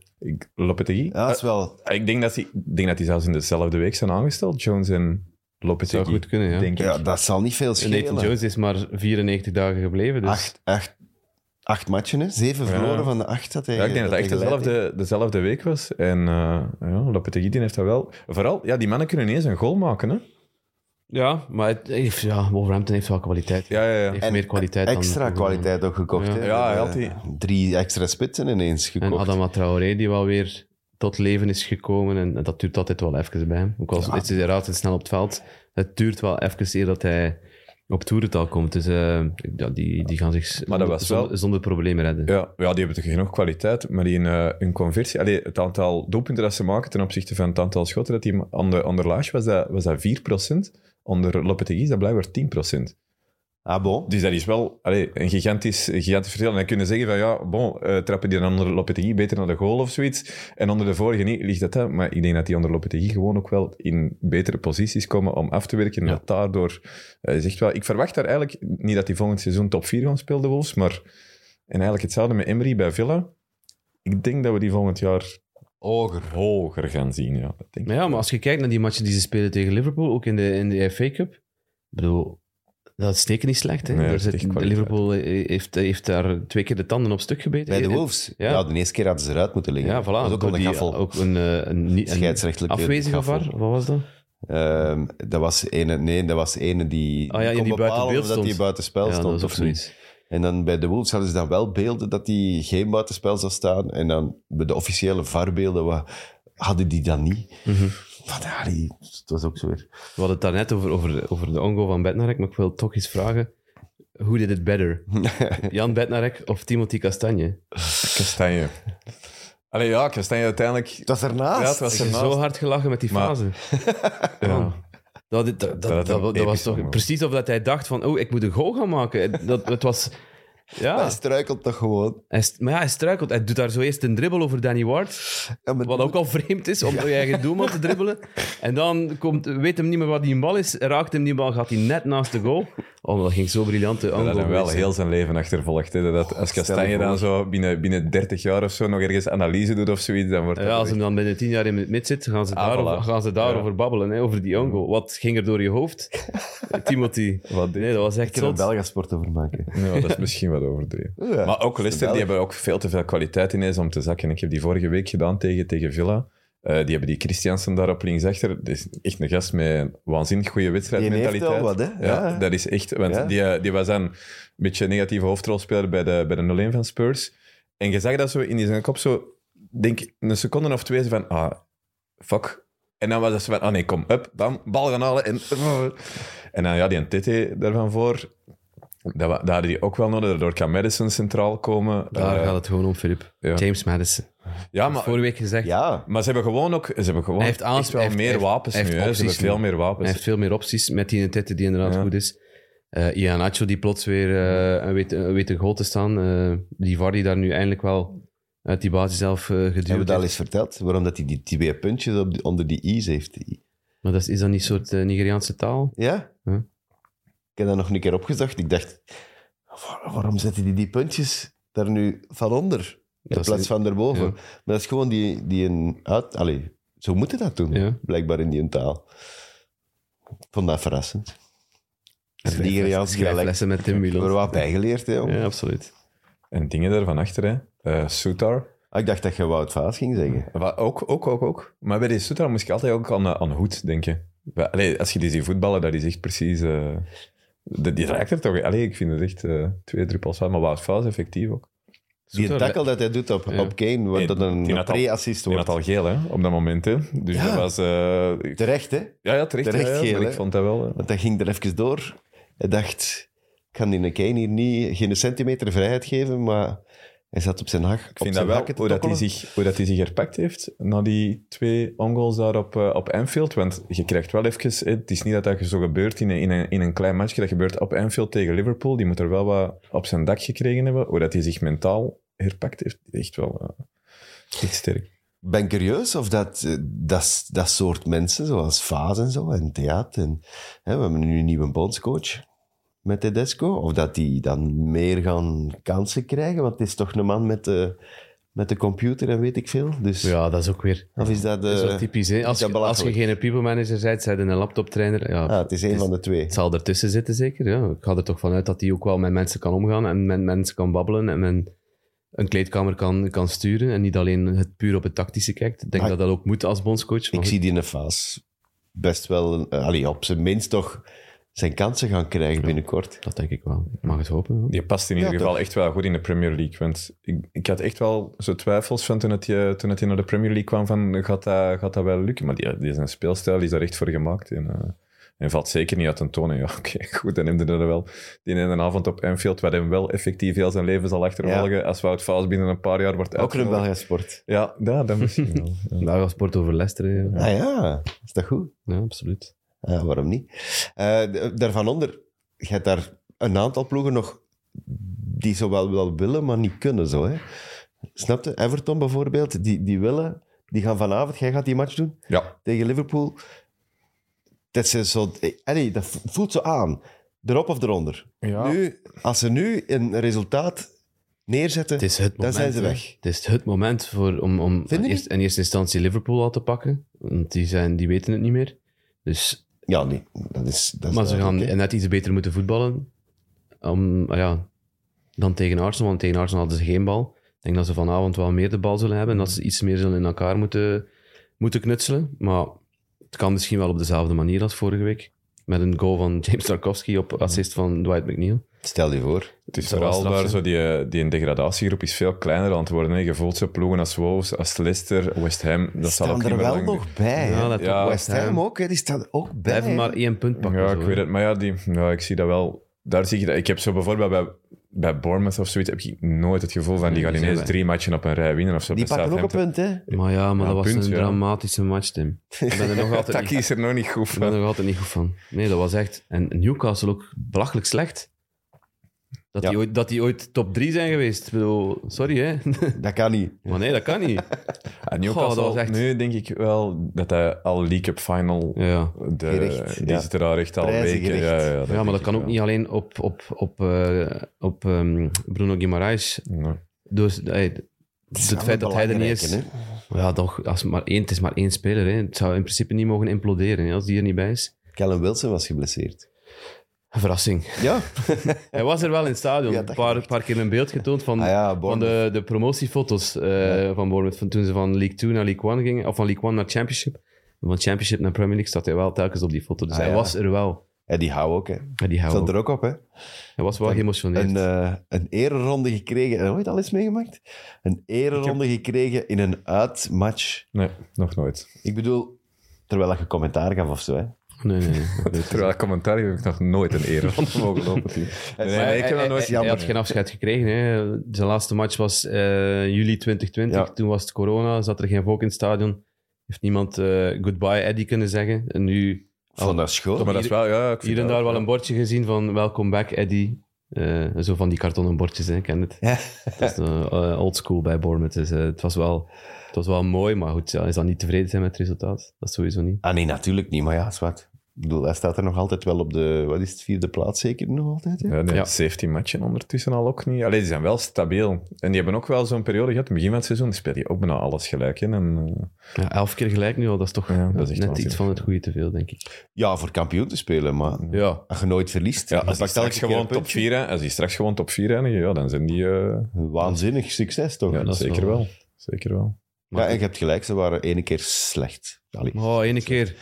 Lopetegui. Ja, dat is wel... Eh, ik denk dat, die, ik denk dat die zelfs in dezelfde week zijn aangesteld, Jones en Lopetegui. Zou goed kunnen, ja. Denk ik. Ja, dat zal niet veel En schelen. Nathan Jones is maar 94 dagen gebleven, dus... acht, acht, acht matchen, hè? Zeven Ja. verloren van de acht. Dat hij, Ja, ik denk dat het echt dezelfde, dezelfde week was. En uh, ja, heeft dat wel... Vooral, ja, die mannen kunnen ineens een goal maken, hè. Ja, maar het heeft, ja, Wolverhampton heeft wel kwaliteit. Ja, ja, ja. heeft En meer kwaliteit dan... Extra kwaliteit ook gekocht. Ja. hè. Ja, hij Eh, had die- Drie extra spitsen ineens En gekocht. Adama Traoré, die wel weer tot leven is gekomen. En dat duurt altijd wel even bij hem. Ook al Ja. is hij altijd snel op het veld. Het duurt wel even eer dat hij op toerental komt. Dus eh, ja, die, die gaan zich Maar dat was wel- zonder, zonder problemen redden. Ja, ja, die hebben toch genoeg kwaliteit, maar die uh, een conversie... Allee, het aantal doelpunten dat ze maken ten opzichte van het aantal schotten dat die onder, onder Laage was dat, was dat 4%. Onder Lopetegui is dat blijkbaar 10%. Ah, bon. Dus dat is wel allee, een gigantisch, een gigantisch verschil. En dan kunnen zeggen van, ja, bon, uh, trappen die dan onder Lopetegui beter naar de goal of zoiets. En onder de vorige niet, ligt dat hè. Maar ik denk dat die onder Lopetegui gewoon ook wel in betere posities komen om af te werken. En Ja. dat daardoor... Uh, zegt wel, ik verwacht daar eigenlijk niet dat die volgend seizoen top 4 gaan spelen, de Wolves. Maar, en eigenlijk hetzelfde met Emery bij Villa. Ik denk dat we die volgend jaar Hoger. hoger gaan zien. Ja, dat denk ik. ja, maar als je kijkt naar die matchen die ze spelen tegen Liverpool, ook in de, in de FA Cup, ik bedoel, dat is niet slecht. Hè? Nee, Daar zit-. Liverpool heeft, heeft daar twee keer de tanden op stuk gebeten. Bij de Wolves. Ja. Ja. de eerste keer hadden ze eruit moeten liggen. Ja, voilà. Dat ook die-. Ook een, eh, een, een Scheidsrechtelijke afwezige. VAR, wat was dat? Ehm, dat was ene, nee, dat was ene die, Ah ja, kon die buiten stond. die buitenspel ja, stond of niet. zoiets. En dan bij de Wolves hadden ze dan wel beelden dat die geen buitenspel zou staan. En dan bij de officiële VAR-beelden hadden die dat niet. Mhm. Ja, die, het was ook zo weer. We hadden het daarnet over, over, over de ongo van Bednarek, maar ik wil toch eens vragen. Who did it better? Jan Bednarek of Timothy Castagne? Kastanje. Allee, ja, Kastanje uiteindelijk... Het was ernaast. Ja, het was Ik heb ernaast. zo hard gelachen met die Maar- fase. Ja. Dat, dat, dat, dat, dat dat, was toch moment. precies of dat hij dacht van, oh, ik moet een goal gaan maken. Dat, het was... Ja, Hij struikelt toch gewoon. hij, st- maar ja, hij struikelt. Hij doet daar zo eerst een dribbel over Danny Ward. Ja, Wat ook al vreemd is, om je eigen doelman te dribbelen. En dan komt, weet hem niet meer wat die bal is. Raakt hem die bal, gaat hij net naast de goal. Oh, dat ging zo briljant. Dat hij wel heel zijn leven achtervolgt. Hè. Dat als Kastanje dan zo binnen, binnen 30 jaar of zo nog ergens analyse doet of zoiets, dan wordt dat Ja, als hem dan binnen tien jaar in het mid zit, gaan ze Ah, daarover, voilà. gaan ze daarover Ja. babbelen, hè, over die ongo. Wat ging er door je hoofd? Timothy. Wat? Nee, dat was Ik echt kan zot. Belgasport over maken. Ja, dat is misschien wat overdreven. Ja, Maar ook Leicester, die hebben ook veel te veel kwaliteit ineens om te zakken. Ik heb die vorige week gedaan tegen, tegen Villa. Eh, die hebben die Christiansen daar op linksachter. Dat is echt een gast met een waanzinnig goede wedstrijdmentaliteit. Die wat, hè? Ja, Ja. dat is echt... Want Ja. die, die was dan een beetje een negatieve hoofdrolspeler bij de, bij de 0-1 van Spurs. En je zag dat zo in die zijn kop zo... Denk een seconde of twee van... Ah, fuck. En dan was het zo van... Ah nee, kom, up, bam, bal gaan halen. En, en dan ja, die een TT daarvan voor... Dat, wa- dat hadden die ook wel nodig. Daardoor kan Madison centraal komen. Daar Eh, gaat het gewoon om, Filip. ja. James Madison. Ja, Maar, Vorige week gezegd, Ja, maar ze hebben gewoon ook... Ze hebben gewoon Hij heeft aans- echt wel hij heeft- meer heeft- wapens nu. heeft hè. Ze hebben veel nu. meer wapens. hij heeft veel meer opties met die Tette die inderdaad Ja. goed is. Eh Ian Nacho die plots weer eh, een weet, weet een goal te staan. Eh, die VAR die daar nu eindelijk wel uit die basis zelf eh hebben we geduwd dat al eens verteld? Waarom dat hij die twee puntjes op die- onder die i's heeft. Maar dat is, is dat niet een soort eh, Nigeriaanse taal? Ja? Hm. Ik heb dat nog een keer opgezocht. Ik dacht, waar- waarom zetten die die puntjes daar nu van onder? In plaats van erboven. ja. Maar dat is gewoon die, die een uit... Allee, zo moeten dat doen, Ja. blijkbaar in die taal. Ik vond dat verrassend. Schrijflessen met Tim Ik heb er wat bijgeleerd, hè, jongen. Ja, absoluut. En dingen daar van achter, hè. Eh, Soutar. Ah, ik dacht dat je Wout Vaas ging zeggen. Wat, ook, ook, ook, ook. Maar bij die Soutar moest ik altijd ook aan, eh, aan Hoed denken. Allee, als je die ziet voetballen, dat is echt precies... eh, die, die raakt er toch... Allee, ik vind het echt eh, twee druppels van. Maar Wout Vaas effectief ook. Die tackle dat hij doet op, Ja. op Kane, wordt dat een pre-assist Die had wordt. al geel, hè, op dat moment, hè. Dus Ja. dat was... eh, ik- Terecht, hè? ja, ja, terecht. terecht ja, geel, maar ik vond dat wel... eh, Want hij ging er even door. Hij dacht, ik kan die Kane hier niet, geen centimeter vrijheid geven, maar hij zat op zijn hak. Ik vind dat wel, hoe dat, hij zich, hoe dat hij zich herpakt heeft na die twee ongoals daar op, eh, op Anfield. Want je krijgt wel even... Het is niet dat dat zo gebeurt in een, in een, in een klein matchje. Dat gebeurt op Anfield tegen Liverpool. Die moet er wel wat op zijn dak gekregen hebben. Hoe dat hij zich mentaal herpakt heeft. Echt wel eh, echt sterk. Ben curieus of dat, eh, dat, dat soort mensen, zoals Vaas en zo, en Theat, en hè, we hebben nu een nieuwe bondscoach met Tedesco, of dat die dan meer gaan kansen krijgen, want het is toch een man met de, met de computer en weet ik veel. Dus, Ja, dat is ook weer... Of is dat... Dat is wel eh, typisch, hè? Als, je, als je belachelijk? geen people manager bent, zijn een laptoptrainer. Ja, ah, het is een van de twee. Het zal ertussen zitten, zeker. Ja. Ik ga er toch vanuit dat hij ook wel met mensen kan omgaan en met mensen kan babbelen en men een kleedkamer kan, kan sturen en niet alleen het puur op het tactische kijkt. Ik denk Maar dat dat ook moet als bondscoach. Ik zie die in de Vaas best wel, allee, op zijn minst toch zijn kansen gaan krijgen binnenkort. Dat denk ik wel. Ik mag het hopen. Die past in ieder Ja, geval toch. echt wel goed in de Premier League. Want ik, ik had echt wel zo twijfels van toen het, je, toen het je naar de Premier League kwam van gaat dat, gaat dat wel lukken? Maar die, die zijn speelstijl die is daar echt voor gemaakt. En, eh, en valt zeker niet uit ten tonen. Ja, oké, goed, dan neemde er wel die ene avond op Anfield, waar hem wel effectief heel zijn leven zal achtervolgen als Wout Vaas binnen een paar jaar wordt Ook een. Belgisch sport. Ja, ja, dat misschien wel. Ja. Daar gaat sport over Leicester. Ja, Ah ja, is dat goed? ja absoluut. Ja, waarom niet? Eh, d- daarvan onder, je hebt daar een aantal ploegen nog die zo wel, wel willen, maar niet kunnen. Zo, hè? Snap je? Everton bijvoorbeeld, die, die willen, die gaan vanavond, jij gaat die match doen ja, tegen Liverpool. Dat, ze zo, eh, allee, dat voelt zo aan. Erop of eronder. Ja. Nu, als ze nu een resultaat neerzetten, Het is het dan moment. zijn ze hè. weg. Het is het moment voor, om, om je eerst, in eerste instantie Liverpool al te pakken. Want die, zijn, die weten het niet meer. Dus, Ja, nee, dat is, dat is maar ze gaan net iets beter moeten voetballen ah ja, dan tegen Arsenal. Want tegen Arsenal hadden ze geen bal. Ik denk dat ze vanavond wel meer de bal zullen hebben. En dat ze iets meer zullen in elkaar moeten, moeten knutselen. Maar het kan misschien wel op dezelfde manier als vorige week. Met een goal van James Tarkowski op assist van Dwight McNeil. Stel je voor. Het is vooral zijn. zo, die, die degradatiegroep is veel kleiner aan het worden. Hè. Je voelt zo ploegen als Wolves, als Leicester, West Ham. Dat zal ook staan er wel lang nog bij. Ja, dat Ja. ook West Ham ook, hè, die staan er ook bij. Blijven hè. maar één punt pakken. Ja, zo, ik weet het. Maar ja, die, ja, ik zie dat wel. Daar zie ik dat. Ik heb zo bijvoorbeeld bij, bij Bournemouth of zoiets heb ik nooit het gevoel van die gaan ineens drie matchen op een rij winnen of zo. Die pakken ook een punt, hè? Maar ja, maar Ja, dat was punt, een ja. dramatische match, Tim. Ik ben er nog altijd, Taki is er nog niet goed ik ben er van. nog altijd niet goed van. Nee, dat was echt... En Newcastle ook belachelijk slecht. Dat, Ja. die, ooit, dat die ooit top 3 zijn geweest. Ik bedoel, sorry, hè. Dat kan niet. maar nee, dat kan niet. En Newcastle, Goh, dat was echt- nu denk ik wel dat hij al League Cup Final... Ja. De, Gericht, die ja. zit er daar echt al Prijzen weken. gericht. Ja, ja, ja, maar dat kan ook wel. niet alleen op, op, op, eh, op ehm, Bruno Guimaraes. Nee. Dus hey, Het feit dat hij er niet is... hè. Ja, toch, als het, maar één, het is maar één speler. Hè. Het zou in principe niet mogen imploderen hè, als die er niet bij is. Callum Wilson was geblesseerd. Een verrassing. Ja. Hij was er wel in het stadion. Een paar, keer een beeld getoond van, Ah ja, van de, de promotiefoto's eh, van Bournemouth. Van toen ze van League 2 naar League 1 gingen. Of van League 1 naar Championship. Van Championship naar Premier League staat hij wel telkens op die foto. Dus Ah hij ja. was er wel. En die hou ook, hè. Ja, die hou Stond ook. er ook op, hè. Hij was wel geëmotioneerd. Een, eh een ereronde gekregen. Heb je ooit al eens meegemaakt? Een ereronde gekregen in een uitmatch. Nee, nog nooit. Ik bedoel, terwijl je commentaar gaf of zo, hè. Nee, nee, nee. Terwijl commentaar heb ik nog nooit een eer mogen lopen. Nee, ik heb dat nooit hij, hij had geen afscheid gekregen. Hè. Zijn laatste match was eh, juli 2020. Ja. Toen was het corona, zat er geen volk in het stadion. Heeft niemand eh, goodbye Eddie kunnen zeggen. En nu Ik vond dat schoon. Maar dat is wel, ja, ik vind hier en daar wel een bordje gezien van welcome back Eddie. Eh, zo van die kartonnen bordjes, hè, ik ken het. Ja. Dat is uh, old school bij Bournemouth. Dus, het, was wel, het was wel mooi, maar goed, ja, is dan niet tevreden zijn met het resultaat? Dat is sowieso niet. Ah nee, natuurlijk niet. Maar ja, zwart. Ik bedoel, hij staat er nog altijd wel op de, wat is het, vierde plaats zeker nog altijd, hè? Ja, nee, Ja. 17 matchen ondertussen al ook niet. Allee, die zijn wel stabiel. En die hebben ook wel zo'n periode gehad, in het begin van het seizoen, die speel je ook bijna alles gelijk in. En, eh, Ja, elf keer gelijk nu al, dat is toch Ja, dat is echt net iets van het goede te veel, denk ik. Ja, voor kampioen te spelen, maar Ja, als je nooit verliest... ja, je als die straks gewoon top puntje. 4, als die straks gewoon top 4 eindigen, ja, dan zijn die... eh, Waanzinnig succes, toch? ja, Ja, dat zeker wel- wel. Zeker wel. maar en je hebt gelijk, ze waren ene keer slecht. Allee. Oh, ene keer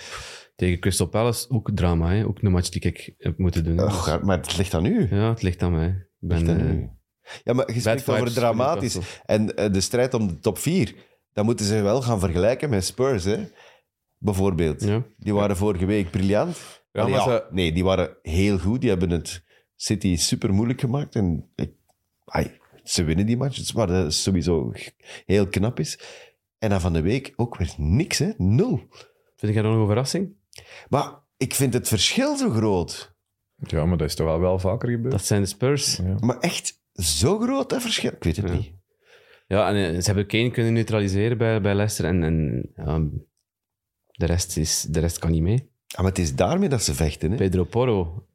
tegen Crystal Palace, ook drama, hè? ook een match die ik heb moeten doen. Och, maar het ligt aan u. Ja, het ligt aan mij. Ik ben, Ligt aan eh. Ja, maar je spreekt over dramatisch. En eh, de strijd om de top 4, dan moeten ze wel gaan vergelijken met Spurs, hè? Bijvoorbeeld. Ja. Die waren vorige week briljant. Ja, Allee, maar ja, ze- Nee, die waren heel goed. Die hebben het City super moeilijk gemaakt. En ik, ai, ze winnen die match, maar dat is sowieso heel knap is. En dan van de week ook weer niks, hè? Nul. Vind jij dat nog een verrassing? Maar ik vind het verschil zo groot. Ja, maar dat is toch wel, wel vaker gebeurd. Dat zijn de Spurs. Ja. Maar echt zo groot, dat verschil? Ik weet het Ja. niet. Ja, en eh, ze hebben Kane kunnen neutraliseren bij, bij Leicester. En, en ja, de, rest is, de rest kan niet mee. Ah, maar het is daarmee dat ze vechten, hè? Pedro Porro.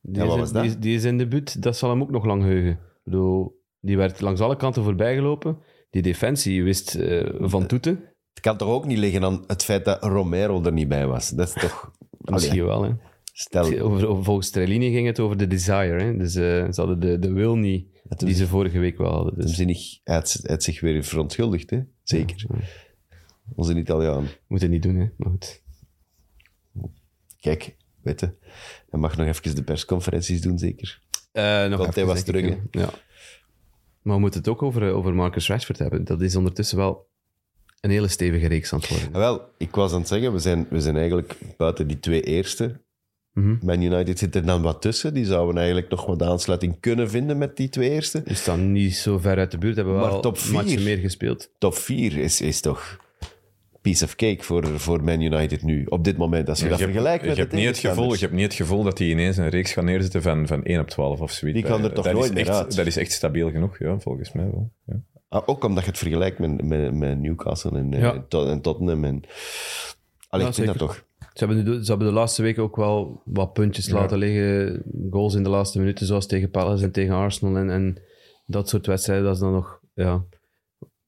Die, Ja, is, dat? Die, is- die is in debuut, dat zal hem ook nog lang heugen. Ik bedoel, die werd langs alle kanten voorbij gelopen. Die defensie wist eh, van toeten. Het kan toch ook niet liggen aan het feit dat Romero er niet bij was? Dat is toch... Misschien wel, hè. stel, Over, over- volgens Trellini ging het over de desire. Hè. Dus eh, ze hadden de, de wil niet, die ze vorige week wel hadden. Dus zinnig uit, uit zich weer verontschuldigd, hè? Zeker. Onze Italiaan. moet het niet doen, hè. Maar goed. Kijk, weet je, hij mag nog even de persconferenties doen, zeker. Eh, nog Want hij was ik, terug. Ja. Maar we moeten het ook over, eh, over Marcus Rashford hebben. Dat is ondertussen wel een hele stevige reeks aan het worden. Ah, wel, ik was aan het zeggen, we zijn, we zijn eigenlijk buiten die twee eerste. Mhm. Man United zit er dan wat tussen. Die zouden eigenlijk nog wat aansluiting kunnen vinden met die twee eerste. We staan niet zo ver uit de buurt. Hebben we Maar wel top een matchje vier. meer gespeeld. Top 4 is, is toch piece of cake voor, voor Man United nu, op dit moment. Als je Ja, dat je hebt- vergelijkt met je hebt niet het gevoel. Je hebt niet het gevoel dat hij ineens een reeks gaat neerzetten van, van 1 op 12 of zoiets. Die kan er toch dat nooit echt, uit? Dat is echt stabiel genoeg, ja, volgens mij wel. Ja. Ah, ook omdat je het vergelijkt met, met, met Newcastle en, eh, Ja. Tot- en Tottenham. En... Allee, Ja, ik vind dat toch. Ze hebben, de, ze hebben de laatste weken ook wel wat puntjes Ja. laten liggen. Goals in de laatste minuten, zoals tegen Palace en tegen Arsenal. En, en dat soort wedstrijden, dat is dan nog... Ja,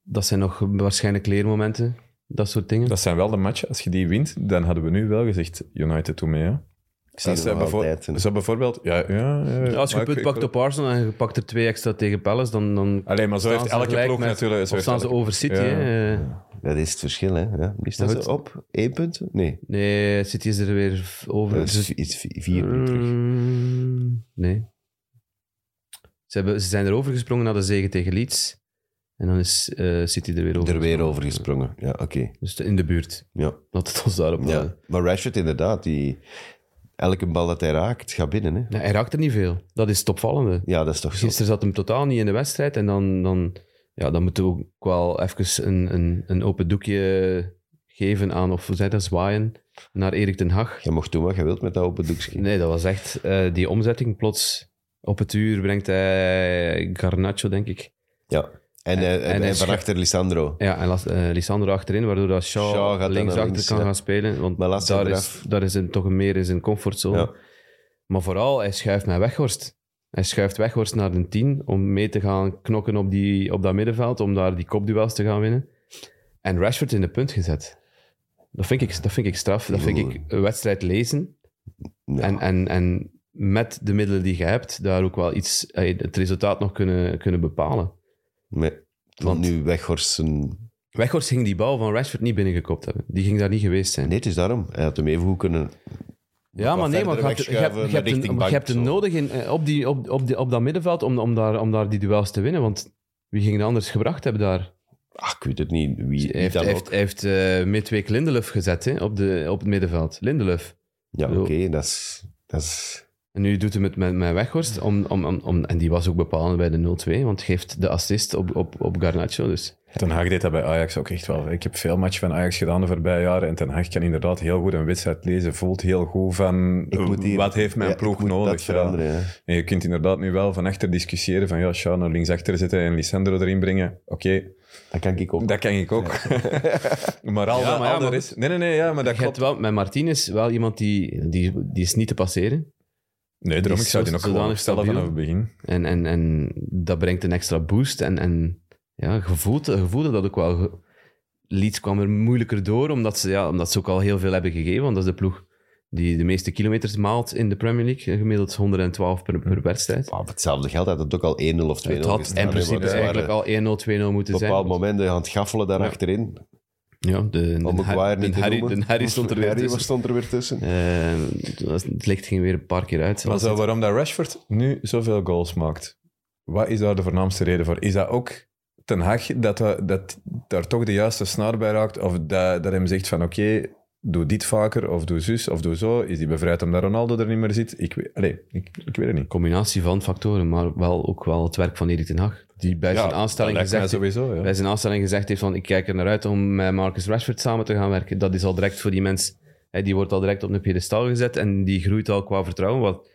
dat zijn nog waarschijnlijk leermomenten. Dat soort dingen. Dat zijn wel de matchen, als je die wint, dan hadden we nu wel gezegd, United doe mee. Hè? Ik zie Als het ze bijvoorbeeld, ja, ja, ja, Ja, als je maar punt ik- pakt ik- op Arsenal en je pakt er twee extra tegen Palace, dan, dan Alleen maar zo staan heeft ze elke ploeg met- natuurlijk... zo staan ze over City, Ja. hè? Eh, Dat is het verschil, hè. Ja. Ja, ze goed. op één punt? Nee, Nee, City is er weer over. dat is Dus- iets vi- vier nu terug. Mm, nee. Ze, hebben, ze zijn er overgesprongen naar de zege tegen Leeds. En dan is eh, City er weer over. Er weer over gesprongen. Ja, oké. Dus in de buurt. Ja. Laat het ons daarop ja. houden. Maar Rashford inderdaad, die... Elke bal dat hij raakt, gaat binnen. Hè? Ja, hij raakt er niet veel. Dat is het opvallende. Ja, dat is toch zo. Gisteren zat hem totaal niet in de wedstrijd. En dan, dan, ja, dan moeten we ook wel even een, een, een open doekje geven aan, of hoe zei dat, zwaaien, naar Erik ten Hag. Je mocht doen wat je wilt met dat open doekje. Nee, dat was echt eh, die omzetting. Plots op het uur brengt hij Garnacho, denk ik. Ja. En, eh, en, en en, hij van scha- achter Lisandro. Ja, en eh, Lisandro achterin, waardoor dat Shaw, Shaw gaat dan links naar achter links, kan ja. gaan spelen. Want daar is, daar is hem toch meer in zijn comfortzone. Ja. Maar vooral, hij schuift met Weghorst. Hij schuift Weghorst naar de 10 om mee te gaan knokken op, die, op dat middenveld, om daar die kopduels te gaan winnen. En Rashford in de punt gezet. Dat vind ik, dat vind ik straf. Dat vind ik een wedstrijd lezen. Ja. En, en, en met de middelen die je hebt, daar ook wel iets, eh, het resultaat nog kunnen, kunnen bepalen. Want nu Weghorst een... Weghorst ging die bal van Rashford niet binnengekopt hebben. Die ging daar niet geweest zijn. Nee, het is daarom. Hij had hem even goed kunnen... Ja, maar nee, maar je hebt, je hebt, je hebt, richting een, bank je hebt of een zo. nodig in, eh, op, die, op, op, die, op dat middenveld om, om, daar, om daar die duels te winnen. Want wie ging er anders gebracht hebben daar? Ach, ik weet het niet. Wie, wie Hij heeft, dan ook. heeft, heeft eh, midweek Lindelöf gezet hè, op, de, op het middenveld. Lindelöf. Ja, oké, dat is... Dat is... En nu doet hij het met, met Weghorst. Om, om, om, om, en die was ook bepalend bij de 0-2, want geeft de assist op, op, op Garnacho. Dus. Ten Hag deed dat bij Ajax ook echt wel. Ik heb veel matchen van Ajax gedaan de voorbije jaren en Ten Hag kan inderdaad heel goed een wedstrijd lezen. Voelt heel goed van Ik moet hier- wat heeft mijn ja, ik ploeg moet nodig. Ja. En je kunt inderdaad nu wel van achter discussiëren van ja, Shaw naar linksachter zetten en Lisandro erin brengen. Oké, Dat kan ik ook. dat kan ik ook. maar al, Ja, maar al rest... Nee, nee, nee, ja, maar dat Je hebt klopt. wel, met Martinez wel iemand die, die, die is niet te passeren. Nee, daarom, die ik zou die ook gewoon stabiel. vanaf het begin. En, en, en dat brengt een extra boost. En, en ja, je voelde, je voelde dat ook wel. Leeds kwam er moeilijker door, omdat ze, ja, omdat ze ook al heel veel hebben gegeven. Want dat is de ploeg die de meeste kilometers maalt in de Premier League. Gemiddeld 112 per, per wedstrijd. Maar op hetzelfde geld had het ook al 1-0 of 2-0 Het had in principe eigenlijk al 1-0, 2-0 moeten Op een zijn. bepaald moment aan het gaffelen daar Ja. achterin. Ja, de, Om de, Harry, de Harry stond er weer Harry tussen. stond er weer tussen. Eh, dat- het licht ging weer een paar keer uit. Maar zo, waarom dat Rashford nu zoveel goals maakt, wat is daar de voornaamste reden voor? Is dat ook Ten Hag dat, dat, dat daar toch de juiste snaar bij raakt? Of dat, dat hem zegt van oké, doe dit vaker, of doe zus, of doe zo? Is hij bevrijd omdat Ronaldo er niet meer zit? Ik, weet- allee, ik, ik weet het niet. combinatie van factoren, maar wel ook wel het werk van Erik ten Hag. Die bij zijn aanstelling dat gezegd sowieso. Bij zijn aanstelling gezegd heeft van ik kijk er naar uit om met Marcus Rashford samen te gaan werken. Dat is al direct voor die mens, hè, die wordt al direct op een pedestal gezet en die groeit al qua vertrouwen. Wat,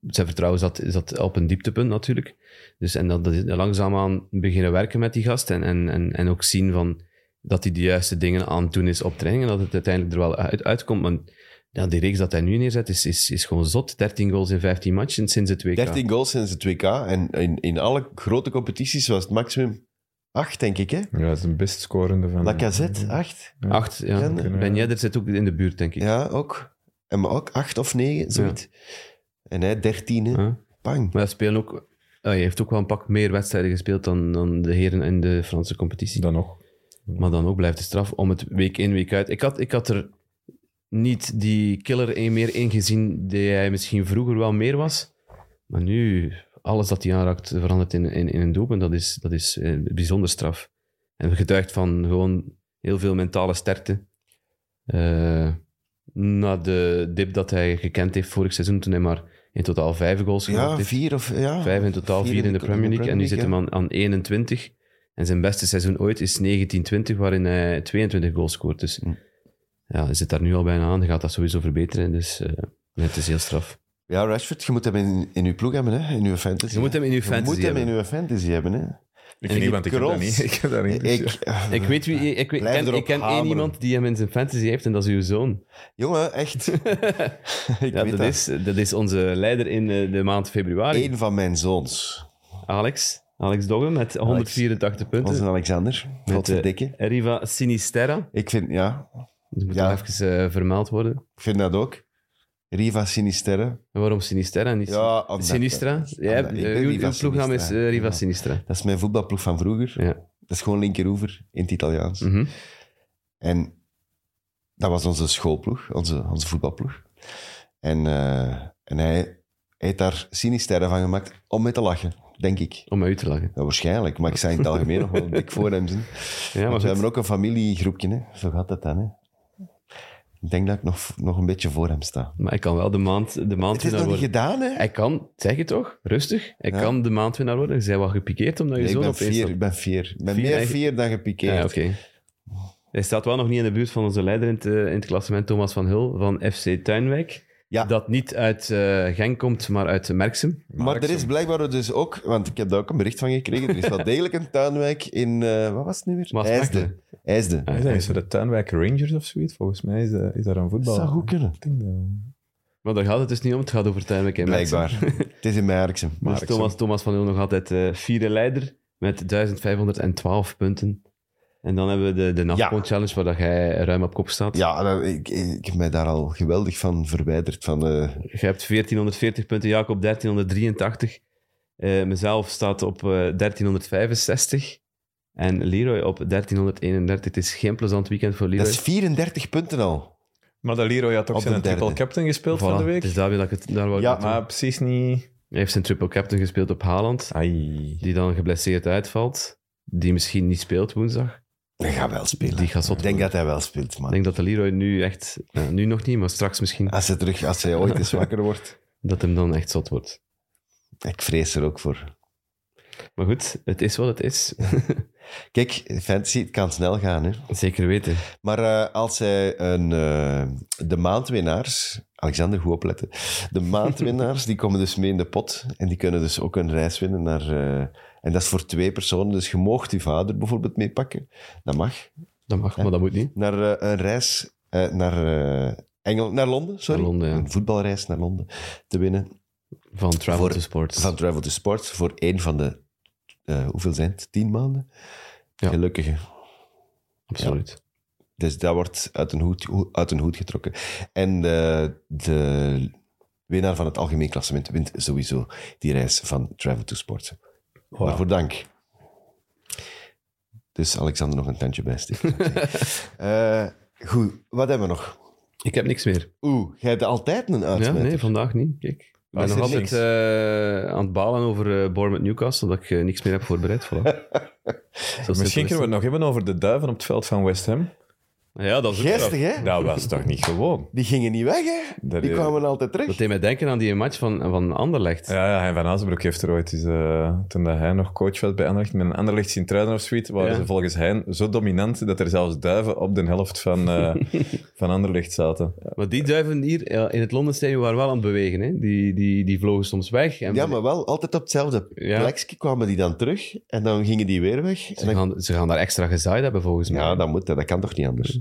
zijn vertrouwen zat, zat op een dieptepunt natuurlijk. Dus, en dat, dat langzaamaan beginnen werken met die gast en, en, en, en ook zien van, dat hij de juiste dingen aan het doen is op training en dat het uiteindelijk er wel uit, uitkomt. Ja, die reeks dat hij nu neerzet is, is, is gewoon zot. 13 goals in 15 matchen sinds het WK. 13 goals sinds het WK. En in, in alle grote competities was het maximum 8, denk ik. Hè? Ja, dat is een best scorende van... Lacazette, 8. Acht, ja. Ja, Ben Yedder zit ook in de buurt, denk ik. Ja, ook. En maar ook 8 of 9, zoiets. En hij 13, hè. Ja. Bang. Maar hij, spelen ook, ah, hij heeft ook wel een pak meer wedstrijden gespeeld dan, dan de heren in de Franse competitie. Dan nog. Maar dan ook blijft de straf om het week in, week uit. Ik had, ik had er niet die killer een meer in gezien die hij misschien vroeger wel meer was. Maar nu, alles dat hij aanraakt verandert in, in, in een doelpunt. Dat is, dat is eh, bijzonder straf. En getuigt van gewoon heel veel mentale sterkte. Eh, na de dip dat hij gekend heeft vorig seizoen, toen hij maar in totaal vijf goals gemaakt Ja, heeft. 4 of... Ja, Vijf in totaal, vier in de Premier League. En nu zit hem aan, aan 21. En zijn beste seizoen ooit is 1920, waarin hij 22 goals scoort. Dus Hm. Ja, hij zit daar nu al bijna aan. Hij gaat dat sowieso verbeteren. Dus eh, het is heel straf. Ja, Rashford, je moet hem in, in uw ploeg hebben, hè? in uw fantasy. Je moet hem in uw Je fantasy moet hem hebben. in uw fantasy hebben. Hè? Ik En niet, ik- want ik heb dat niet. Ik heb dat niet. dus Ik, Ik weet wie... Ik, weet, ken, ik ken één iemand die hem in zijn fantasy heeft en dat is uw zoon. Jongen, echt. ik Ja, weet dat, dat. Is, dat is onze leider in eh, de maand februari. Eén van mijn zoons. Alex. Alex Dogge met 184 punten. Onze Alexander. Met, eh, Riva Sinisterra. Ik vind, ja, Dat moet Ja. even eh, vermeld worden. ik vind dat ook. Riva Sinisterre. En waarom Sinisterra en niet Ja, Sinistra? Ja, eh, uw, uw ploegnaam is eh, Riva Ja. Sinistra. Dat is mijn voetbalploeg van vroeger. Ja. Dat is gewoon linkeroever in het Italiaans. Mhm. En dat was onze schoolploeg, onze, onze voetbalploeg. En, en hij, heeft daar Sinisterre van gemaakt om mee te lachen. denk ik. Om uit te lachen. Ja, waarschijnlijk, maar ik zou in het algemeen nog wel dik voor hem zijn. Ja, maar we hebben ook een familiegroepje, hè. zo gaat dat dan. Hè. Ik denk dat ik nog, nog een beetje voor hem sta. Maar ik kan wel de maand, de maand Het is winnaar nog niet worden. gedaan, hè? Hij kan, zeg je toch, rustig. Hij Ja. kan de maandwinnaar worden. Je bent wel gepikeerd omdat je Nee, ik zoon ben opeens... ik ben fier. Ik ben meer fier dan gepikeerd. Ja, oké. Hij staat wel nog niet in de buurt van onze leider in het, eh, in het klassement, Thomas van Hul van FC Tuinwijk. Ja. Dat niet uit eh, Genk komt, maar uit Merksem. Maar er is blijkbaar dus ook, want ik heb daar ook een bericht van gekregen, er is wel degelijk een tuinwijk in, eh, wat was het nu weer? IJsden. IJsden. Is dat, de Tuinwijk Rangers of zoiets? Volgens mij is, is daar een voetbal. Dat zou goed kunnen. Ik denk dat- Maar daar gaat het dus niet om, het gaat over Tuinwijk en Merksem. Blijkbaar. het is in Merksem. Dus Merksem. Thomas, Thomas van Hul nog altijd eh vierde leider met 1512 punten. En dan hebben we de, de Nafpont Challenge, waar dat jij ruim op kop staat. Ja, dat- ik, ik heb mij daar al geweldig van verwijderd. Van, eh, Je hebt 1440 punten, Jacob 1383. Eh, mezelf staat op eh, 1365. En Leroy op 1331. Het is geen plezant weekend voor Leroy. dat is 34 punten al. Maar dat Leroy had toch Op zijn de derde. triple captain gespeeld Voilà, van de week? Is daar weer dat ik het daar Ja. Maar precies niet... Hij heeft zijn triple captain gespeeld op Haaland, Ai. die dan geblesseerd uitvalt. Die misschien niet speelt woensdag. Hij gaat wel spelen. Die gaat zot ik denk dat hij wel speelt, man. Ik denk dat de Leroy nu echt... eh, nu nog niet, maar straks misschien. Als hij, terug, als hij ooit eens wakker wordt. Dat hem dan echt zot wordt. Ik vrees er ook voor. Maar goed, het is wat het is. Kijk, fantasy, het kan snel gaan. Hè. Zeker weten. Maar eh, als hij een, eh, de maandwinnaars... Alexander, goed opletten. De maandwinnaars, die komen dus mee in de pot. En die kunnen dus ook een reis winnen naar... en dat is voor twee personen. Dus je moogt je vader bijvoorbeeld meepakken. Dat mag. Dat mag, maar dat moet niet. Naar eh, een reis eh, naar, eh, Engel, naar Londen. Sorry. Naar Londen, ja. Een voetbalreis naar Londen te winnen. Van Travel Voor- to Sports. Van Travel to Sports. Voor één van de... hoeveel zijn het? Tien maanden? Ja. Gelukkige. Absoluut. Dus dat wordt uit een hoed, ho- uit een hoed getrokken. En de, de winnaar van het algemeen klassement wint sowieso die reis van Travel to Sports. Waarvoor dank. Dus Alexander nog een tandje bij. Eh, goed, wat hebben we nog? Ik heb niks meer. Oeh, jij hebt altijd een Ja, uitsmijter. nee, vandaag niet. Kijk. Ik ben nog altijd niks. eh, aan het balen over uh, Bournemouth Newcastle, dat ik niks meer heb voorbereid. Voilà. Misschien is kunnen we het nog hebben over de duiven op het veld van West Ham. Ja, dat is hè? Dat was toch niet gewoon? Die gingen niet weg, hè? Dat Die kwamen altijd terug. Dat deed mij denken aan die match van, van Anderlecht. Ja, ja hij van Azenbroek heeft er ooit eens, eh, toen dat hij nog coach was bij Anderlecht, met een Anderlecht Sint-Truiden of zoiets, waren Ja. ze volgens hen zo dominant dat er zelfs duiven op de helft van, eh, van Anderlecht zaten. Maar die duiven hier ja, in het Londen Stadium waren wel aan het bewegen. Hè? Die, die, die vlogen soms weg. En Ja, maar wel altijd op hetzelfde Ja. plekje kwamen die dan terug. En dan gingen die weer weg. En ze, dan- gaan, ze gaan daar extra gezaaid hebben, volgens mij. Ja, dat moet. Dat kan toch niet anders?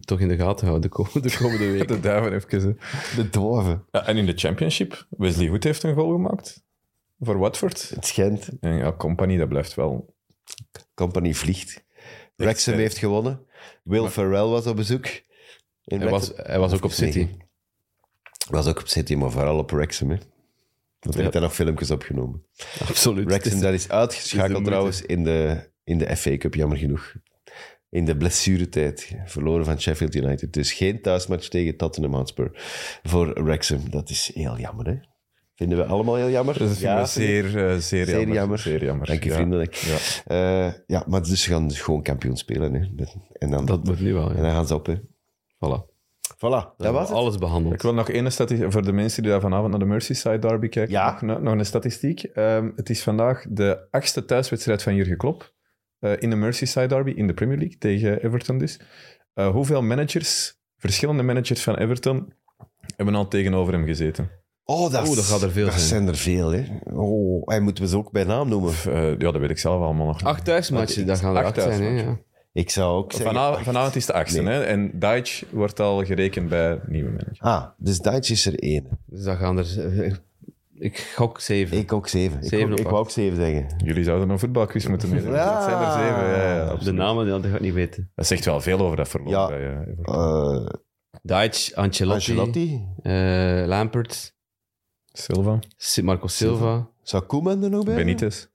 Toch in de gaten houden de, ko- de komende weken. De duiven even. hè. De dwarven. Ja, en in de Championship, Wesley Hood heeft een goal gemaakt voor Watford. Het schijnt. En ja, Company, dat blijft wel... Company vliegt. Wrexham heeft gewonnen. Will Ferrell was op bezoek. In Hij was, hij was ook op nee, City. Was ook op City, maar vooral op Wrexham. Hè. Want hij Ja. heeft daar nog filmpjes opgenomen. Absoluut. Wrexham, dat is uitgeschakeld trouwens in de, in de FA Cup, jammer genoeg. In de blessuretijd. Verloren van Sheffield United. Dus geen thuismatch tegen Tottenham Hotspur voor Wrexham. Dat is heel jammer, hè? Vinden we allemaal heel jammer? Dat vinden we zeer, eh, zeer, Zeer jammer. jammer. Zeer jammer. Dank je, Ja. vriendelijk. Ja. Eh, ja, maar dus ze gaan dus gewoon kampioen spelen. Hè. En, dan, Dat moet nu wel. en Ja. dan gaan ze op. Hè. Voilà. Voilà, dat was het. Alles behandeld. Ik wil nog één statistiek, voor de mensen die daar vanavond naar de Merseyside derby kijken, Ja. nog, nog een statistiek. Ehm, het is vandaag de achtste thuiswedstrijd van Jurgen Klopp in de Merseyside derby, in de Premier League, tegen Everton dus. Eh, hoeveel managers, verschillende managers van Everton, hebben al tegenover hem gezeten? Oh, dat, Oeh, dat gaat er veel dat zijn. zijn er veel, hè. Oh, en moeten we ze ook bij naam noemen? Eh, ja, dat weet ik zelf allemaal nog. Acht thuismatchen, dat gaan er Acht acht zijn. Hè? Ja. Ik zou ook zeggen... Vanavond, is de achtste, Nee. hè? en Deitch wordt al gerekend bij nieuwe manager. Ah, dus Duits is er één. Dus dat gaan er... eh, Ik gok zeven. Ik ook zeven. Ik, Zeven ook- ik wou ook zeven zeggen. Jullie zouden een voetbalquiz moeten meedoen. Ja. Dat zijn er zeven. Ja, ja, de namen, dat ga ik niet weten. Dat zegt wel veel over dat verloop. Ja. bij, eh, Everton. Eh Deitch, Ancelotti, Ancelotti. eh, Lampert, Silva, Si- Marco Silva, Zou Koeman er nog bij? Benitez.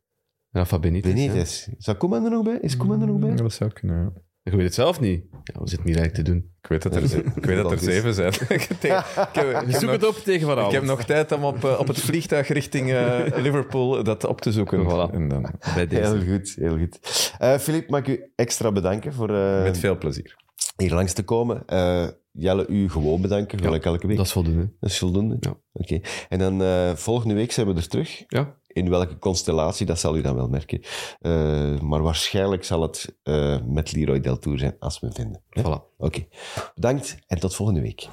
Rafa Benitez. ja. Benitez. Zou Koeman er nog bij? Is Koeman er nog bij? Ja, dat zou kunnen, ja. Je weet het zelf niet. Ja, we zitten niet eigenlijk te doen. Ik weet dat er, ik weet dat er zeven zijn. Ik heb- ik ik Zoek nog- het op tegen Van Ik heb nog tijd om op, eh, op het vliegtuig richting eh, Liverpool dat op te zoeken. Voilà. En dan, Bij deze. Heel goed, heel goed. Eh Filip, mag ik u extra bedanken voor eh, met veel plezier. hier langs te komen. Eh, Jelle, u gewoon bedanken, gelijk elke week. Dat is voldoende. Dat is voldoende? Ja. Oké. En dan eh, volgende week zijn we er terug. Ja, In welke constellatie, dat zal u dan wel merken. Eh, maar waarschijnlijk zal het eh, met Leroy Deltour zijn, als we hem vinden. Voilà. Oké. Bedankt en tot volgende week.